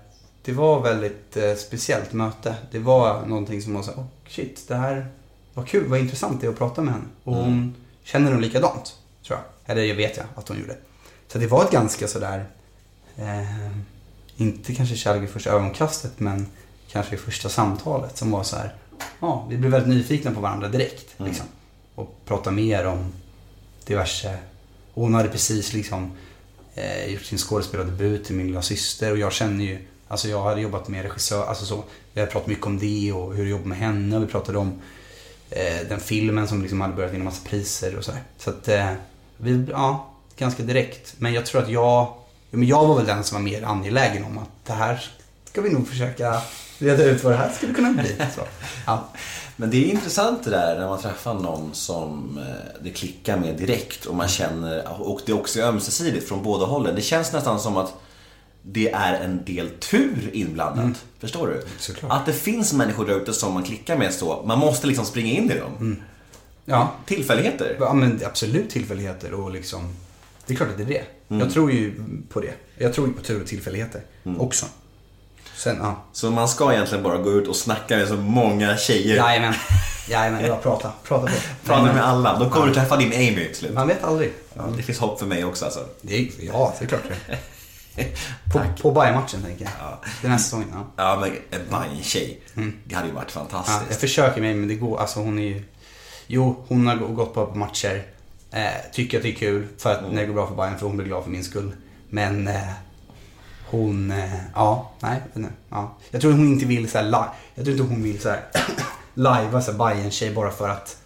Det var väldigt eh, speciellt möte. Det var någonting som så här, oh, shit, det här var kul, vad intressant det är att prata med henne. Och hon känner nog likadant, tror jag. Eller jag vet jag att hon gjorde. Så det var ett ganska sådär, eh, inte kanske kärlek i första ögonkastet, men kanske i första samtalet som var så här, ja, vi blev väldigt nyfikna på varandra direkt. Liksom. Och pratade mer om diverse, hon hade precis liksom eh, gjort sin skådespelardebut till min lilla syster och jag känner ju, alltså jag hade jobbat med regissör, alltså så, vi hade pratat mycket om det och hur jag jobbade med henne och vi pratade om eh, den filmen som liksom hade börjat vinna massa priser och sådär. Så att, eh, vi, ja, ganska direkt. Men jag tror att jag, ja, men jag var väl den som var mer angelägen om att det här ska vi nog försöka reda ut vad det här skulle kunna bli. Så, ja. Men det är intressant det där när man träffar någon som eh, det klickar med direkt och man känner, och det är också ömsesidigt från båda hållen. Det känns nästan som att det är en del tur inblandat. Förstår du? Såklart. Att det finns människor där ute som man klickar med så, man måste liksom springa in i dem. ja. Tillfälligheter. Ja men absolut tillfälligheter och liksom Det är klart att det är det. Jag tror ju på det. Jag tror ju på tur och tillfälligheter också. Sen, ja. Så man ska egentligen bara gå ut och snacka med så många tjejer. Jajamän. Jajamän, var prata. Prata på. Prata med alla. Då kommer du träffa din Amy till slut. Man vet aldrig. Ja, det finns hopp för mig också alltså. Det ja, det är klart det. På, på Bayern-matchen tänker jag. Den här säsongen, ja. Ja, men en Bajen-tjej. Det hade ju varit ja. Jag fantastiskt. försöker mig men det går, alltså hon är ju... Jo, hon har gått på matcher. Eh, tycker att det är kul för att när det går bra för Bayern för hon blir glad för min skull. Men eh, hon, eh, ja, nej, nej, ja. Jag tror hon inte vill så här, li- jag tror inte hon vill så här lajva så här bayern tjej bara för att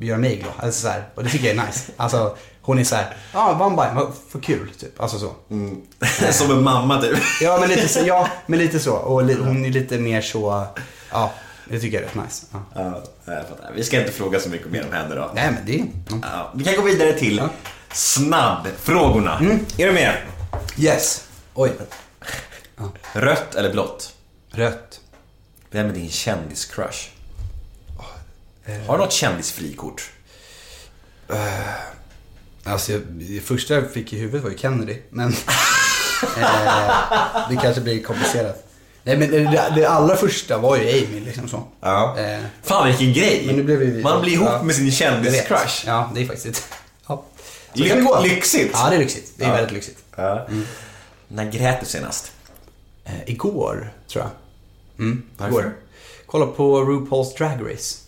göra mig glad. Alltså så här, och det tycker jag är nice. Alltså hon är så här, ja, vann Bayern, vad för kul, typ. Alltså så. Som en mamma typ. Ja, men lite så, ja, men lite så. Och li, hon är lite mer så, ja, det tycker jag är rätt nice. Ja. Ja, jag fattar. Vi ska inte fråga så mycket mer om henne då. Nej, men det, ja. Ja, vi kan gå vidare till snabbfrågorna. Är du med? yes. Oj. Rött eller blått? Rött. Vem är din kändiscrush? Har du något kändisfrikort? Alltså, jag, det första jag fick i huvudet var ju Kennedy, men eh, det kanske blir komplicerat. Nej, men det, det allra första var ju Amy, liksom så. Ja. Eh, Fan vilken grej! Men nu blev vi- Man blir ihop ja. med sin kändiscrush. Ja, det är faktiskt. Ja. Ly- lyxigt. Ja, det är lyxigt. Det är Ja. väldigt lyxigt. Ja. När grät du senast? Eh, igår, tror jag. Mm, Varför? igår. Kolla på RuPaul's Drag Race.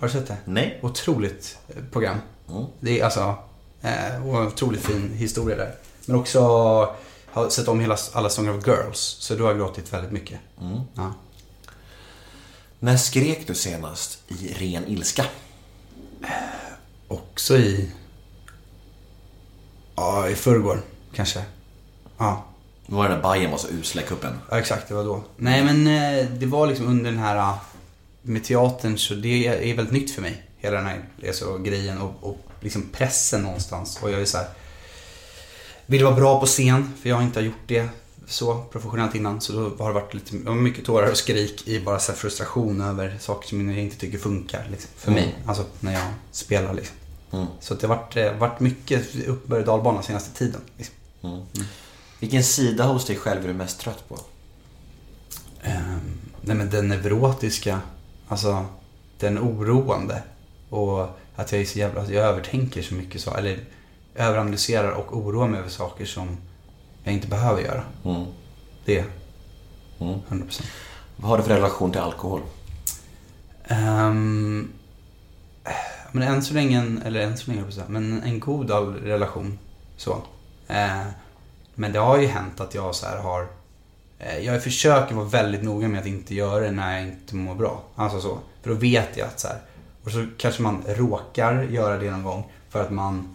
Har du sett det? Nej. Otroligt eh, program. Mm. Det är alltså, eh, och en otroligt fin historia där. Men också har sett om hela, alla sånger av Girls. Så då har gråtit väldigt mycket. Mm. Ja. När skrek du senast i ren ilska? Också i, ja i förrgår kanske. Ja. Det var när Bayern var så usla i cupen. Ja, exakt, det var då. Nej, men eh, det var liksom under den här eh, med teatern så det är väldigt nytt för mig. Hela den här alltså, grejen och, och liksom pressen någonstans. Och jag är så här, vill vara bra på scen, för jag har inte gjort det så professionellt innan. Så då har det varit lite, mycket tårar och skrik i bara så frustration över saker som jag inte tycker funkar liksom, för mig. Alltså när jag spelar liksom. Mm. Så det har varit, eh, varit mycket upp och dalbana senaste tiden. Liksom. Vilken sida hos dig själv är du mest trött på? Ehm, nej men den neurotiska, alltså den oroande. Och att jag är så jävla, jag övertänker så mycket så, eller överanalyserar och oroar mig över saker som jag inte behöver göra. Mm. Det. Mm. 100%. Vad har du för relation till alkohol? Um, men än så länge, en- eller än så länge, men en god relation. Så. Eh, men det har ju hänt att jag så här har, eh, jag försöker vara väldigt noga med att inte göra det när jag inte mår bra. Alltså så. För då vet jag att så här, och så kanske man råkar göra det någon gång för att man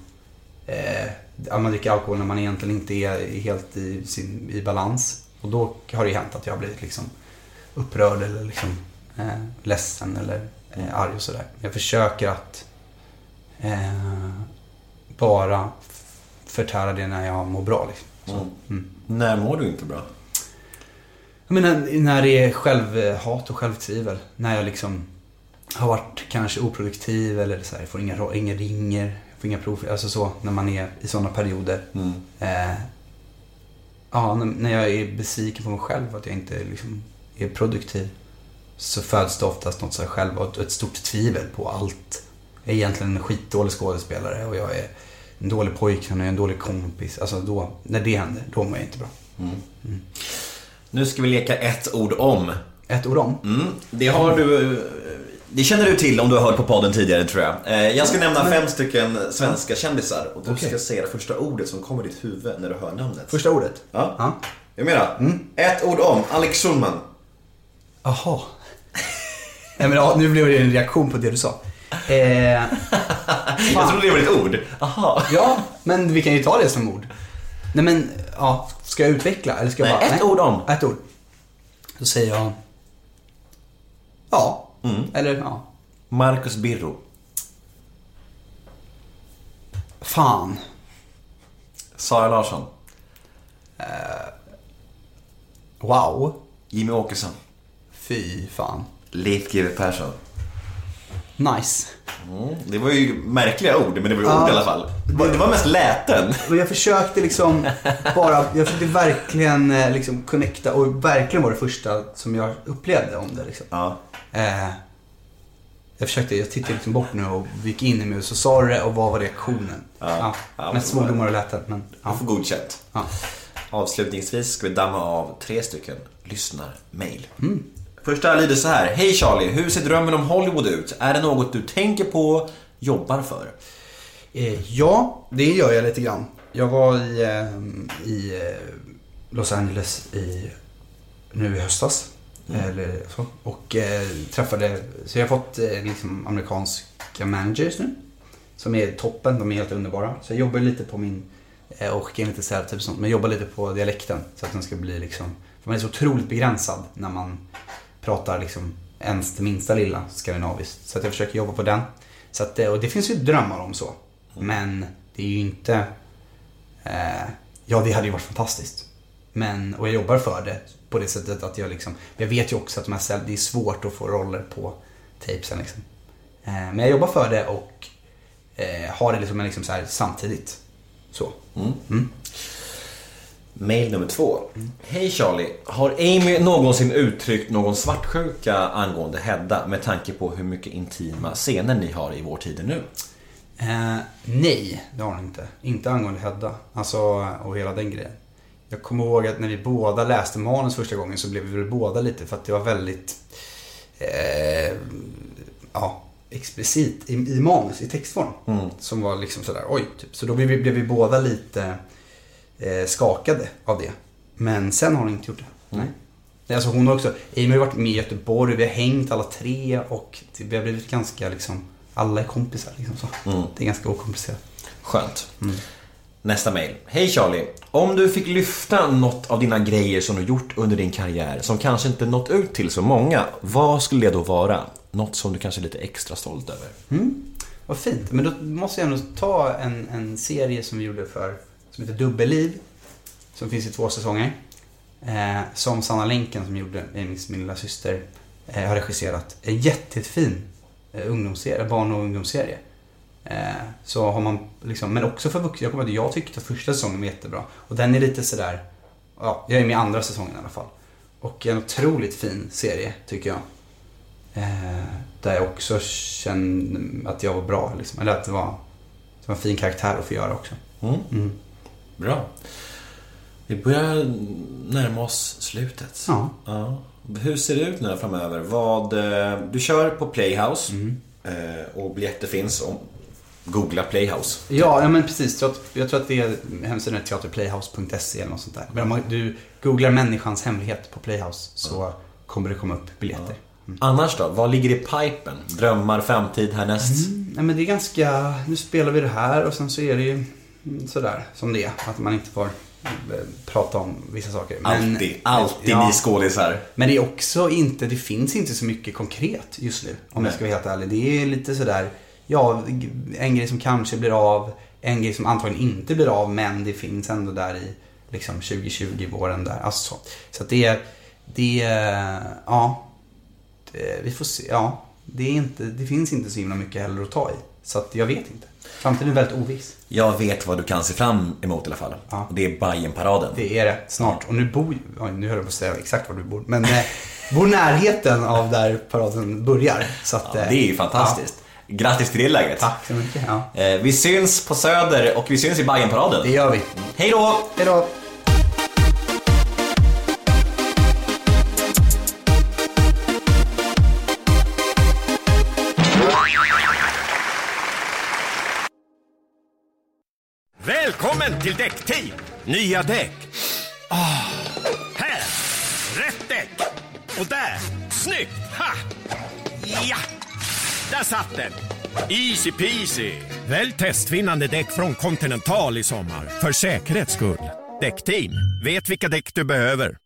eh, man dricker alkohol när man egentligen inte är helt i, sin, i balans. Och då har det hänt att jag har blivit liksom upprörd eller liksom eh, ledsen eller eh, arg och sådär. Jag försöker att eh, bara förtära det när jag mår bra. Liksom. Så, mm. När mår du inte bra? Jag menar, när det är självhat och självtvivel. När jag liksom har varit kanske oproduktiv eller så här, får inga, inga ringer, får inga prov, alltså så när man är i sådana perioder. Eh, ja, när, jag är besviken på mig själv att jag inte liksom är produktiv så föds det oftast något så här själv och ett- stort tvivel på allt. Jag är egentligen en skitdålig skådespelare och jag är en dålig pojkvän och jag är en dålig kompis. Alltså då, när det händer, då mår jag inte bra. Nu ska vi leka ett ord om. Ett ord om. Mm, det har du... Det känner du till om du har hört på podden tidigare tror jag. Eh, Jag ska nämna fem stycken svenska kändisar och du Okej. ska säga det första ordet som kommer i ditt huvud när du hör namnet. Första ordet. Ja. Ja. Jag menar, ett ord om Alex Schulman. Jaha. Nej men ja, nu blev det en reaktion på det du sa. Eh, Jag trodde det var ett ord. Aha. Ja, men vi kan ju ta det som ord. Nej men, ja, ska jag utveckla eller ska jag Nej, bara... ett ord om. Ett ord. Då säger jag... Ja. Eller ja. Marcus Birro. Fan. Sara Larsson. Wow. Jimmy Åkesson. Fy fan. Leif GW Persson. Nice. Mm, det var ju märkliga ord, men det var ju Ja. ord i alla fall. Det var, det var mest läten. Och jag försökte liksom bara, jag försökte verkligen eh, liksom connecta och verkligen var det första som jag upplevde om det liksom. Ja. Eh, jag försökte, jag tittade liksom bort nu och gick in i mig och sa du det och vad var reaktionen? Ja. Ja, Mest men- svordomar och läten men Du ja. får godkänt. ja. Avslutningsvis ska vi damma av tre stycken lyssnarmail. Första lyder så här. Hej Charlie, hur ser drömmen om Hollywood ut? Är det något du tänker på, jobbar för? Eh, ja, det gör jag lite grann. Jag var i, eh, i eh, Los Angeles i, nu i höstas. Eller så. Och eh, träffade, så jag har fått eh, liksom amerikanska managers nu. Som är toppen, de är helt underbara. Så jag jobbar lite på min, eh, och skickar in lite och sånt. Men jobbar lite på dialekten. Så att den ska bli liksom, för man är så otroligt begränsad när man pratar liksom ens det minsta lilla skandinaviskt. Så att jag försöker jobba på den. Så att, eh, och det finns ju drömmar om så. Men det är ju inte... Eh, ja, det hade ju varit fantastiskt. Men, och jag jobbar för det på det sättet att jag liksom... Jag vet ju också att de här ställ- det är svårt att få roller på tapesen liksom. Eh, men jag jobbar för det och eh, har det liksom, liksom så här samtidigt. Så. Mail nummer två. Hej Charlie, har Amy någonsin uttryckt någon svartsjuka angående Hedda med tanke på hur mycket intima scener ni har i vår tid nu? Eh, nej, det har hon inte. Inte angående Hedda. Alltså, och hela den grejen. Jag kommer ihåg att när vi båda läste manus första gången så blev vi väl båda lite för att det var väldigt eh, ja, explicit i, i manus, i textform. Som var liksom sådär, oj, typ. Så då blev vi, blev vi båda lite eh, skakade av det. Men sen har hon inte gjort det. Nej. Nej, Alltså hon har också, Amy har varit med i Göteborg, vi har hängt alla tre och vi har blivit ganska liksom, alla är kompisar liksom så. Det är ganska okomplicerat. Skönt. Nästa mail. Hej Charlie. Om du fick lyfta något av dina grejer som du gjort under din karriär som kanske inte nått ut till så många, vad skulle det då vara? Något som du kanske är lite extra stolt över? Mm. Vad fint. Men då måste jag ändå ta en, en serie som vi gjorde för, som heter Dubbelliv. Som finns i två säsonger. Eh, som Sanna Länken som gjorde, min, min lilla syster, eh, har regisserat. En jättefin eh, ungdomsserie, barn och ungdomsserie. Eh, så har man liksom, men också för vuxna. Jag kommer ihåg att jag tyckte att första säsongen var jättebra. Och den är lite sådär, ja, jag är med i andra säsongen i alla fall. Och en otroligt fin serie, tycker jag. Eh, där jag också kände att jag var bra. Liksom. Eller att det var, det var en fin karaktär att få göra också. Bra. Vi börjar närma oss slutet. Ja. Ja. Hur ser det ut nu framöver? Vad, eh, du kör på Playhouse eh, och biljetter finns. Om, googla Playhouse. Ja, ja men precis. Jag tror att, jag tror att det är hemsidan är teaterplayhouse.se eller något sånt där. Men om man- du googlar människans hemlighet på Playhouse så kommer det komma upp biljetter. Annars då? Vad ligger i pipen? Drömmar, framtid härnäst? Nej men det är ganska, nu spelar vi det här och sen så är det ju mm, sådär som det är. Att man inte får eh, prata om vissa saker. Men, Alltid, alltid Ja. ni skådisar. Men det är också inte, det finns inte så mycket konkret just nu. Om jag ska vara helt ärlig. Det är lite sådär, ja, en grej som kanske blir av. En grej som antagligen inte blir av, men det finns ändå där i liksom 2020, våren där. Alltså så. Att det är, det ja. Det, vi får se, ja. det, är inte, det finns inte så himla mycket heller att ta i. Så att jag vet inte. Framtiden är väldigt oviss. Jag vet vad du kan se fram emot i alla fall. Ja. Och det är Bajenparaden. Det är det, snart. Och nu bor oj, nu höll jag på att säga exakt var du bor. Men eh, bor närheten av där paraden börjar. Så att, Ja, eh, det är ju fantastiskt. Grattis till det läget. Tack så mycket. Ja. Eh, Vi syns på Söder och vi syns i Bajenparaden. Det gör vi. Hej då! Hej då! Välkommen till Däckteam! Nya däck. Ah, här! Rätt däck! Och där! Snyggt! Ha! Ja! Där satt den! Easy peasy! Välj testvinnande däck från Continental i sommar. För säkerhets skull. Däckteam, vet vilka däck du behöver.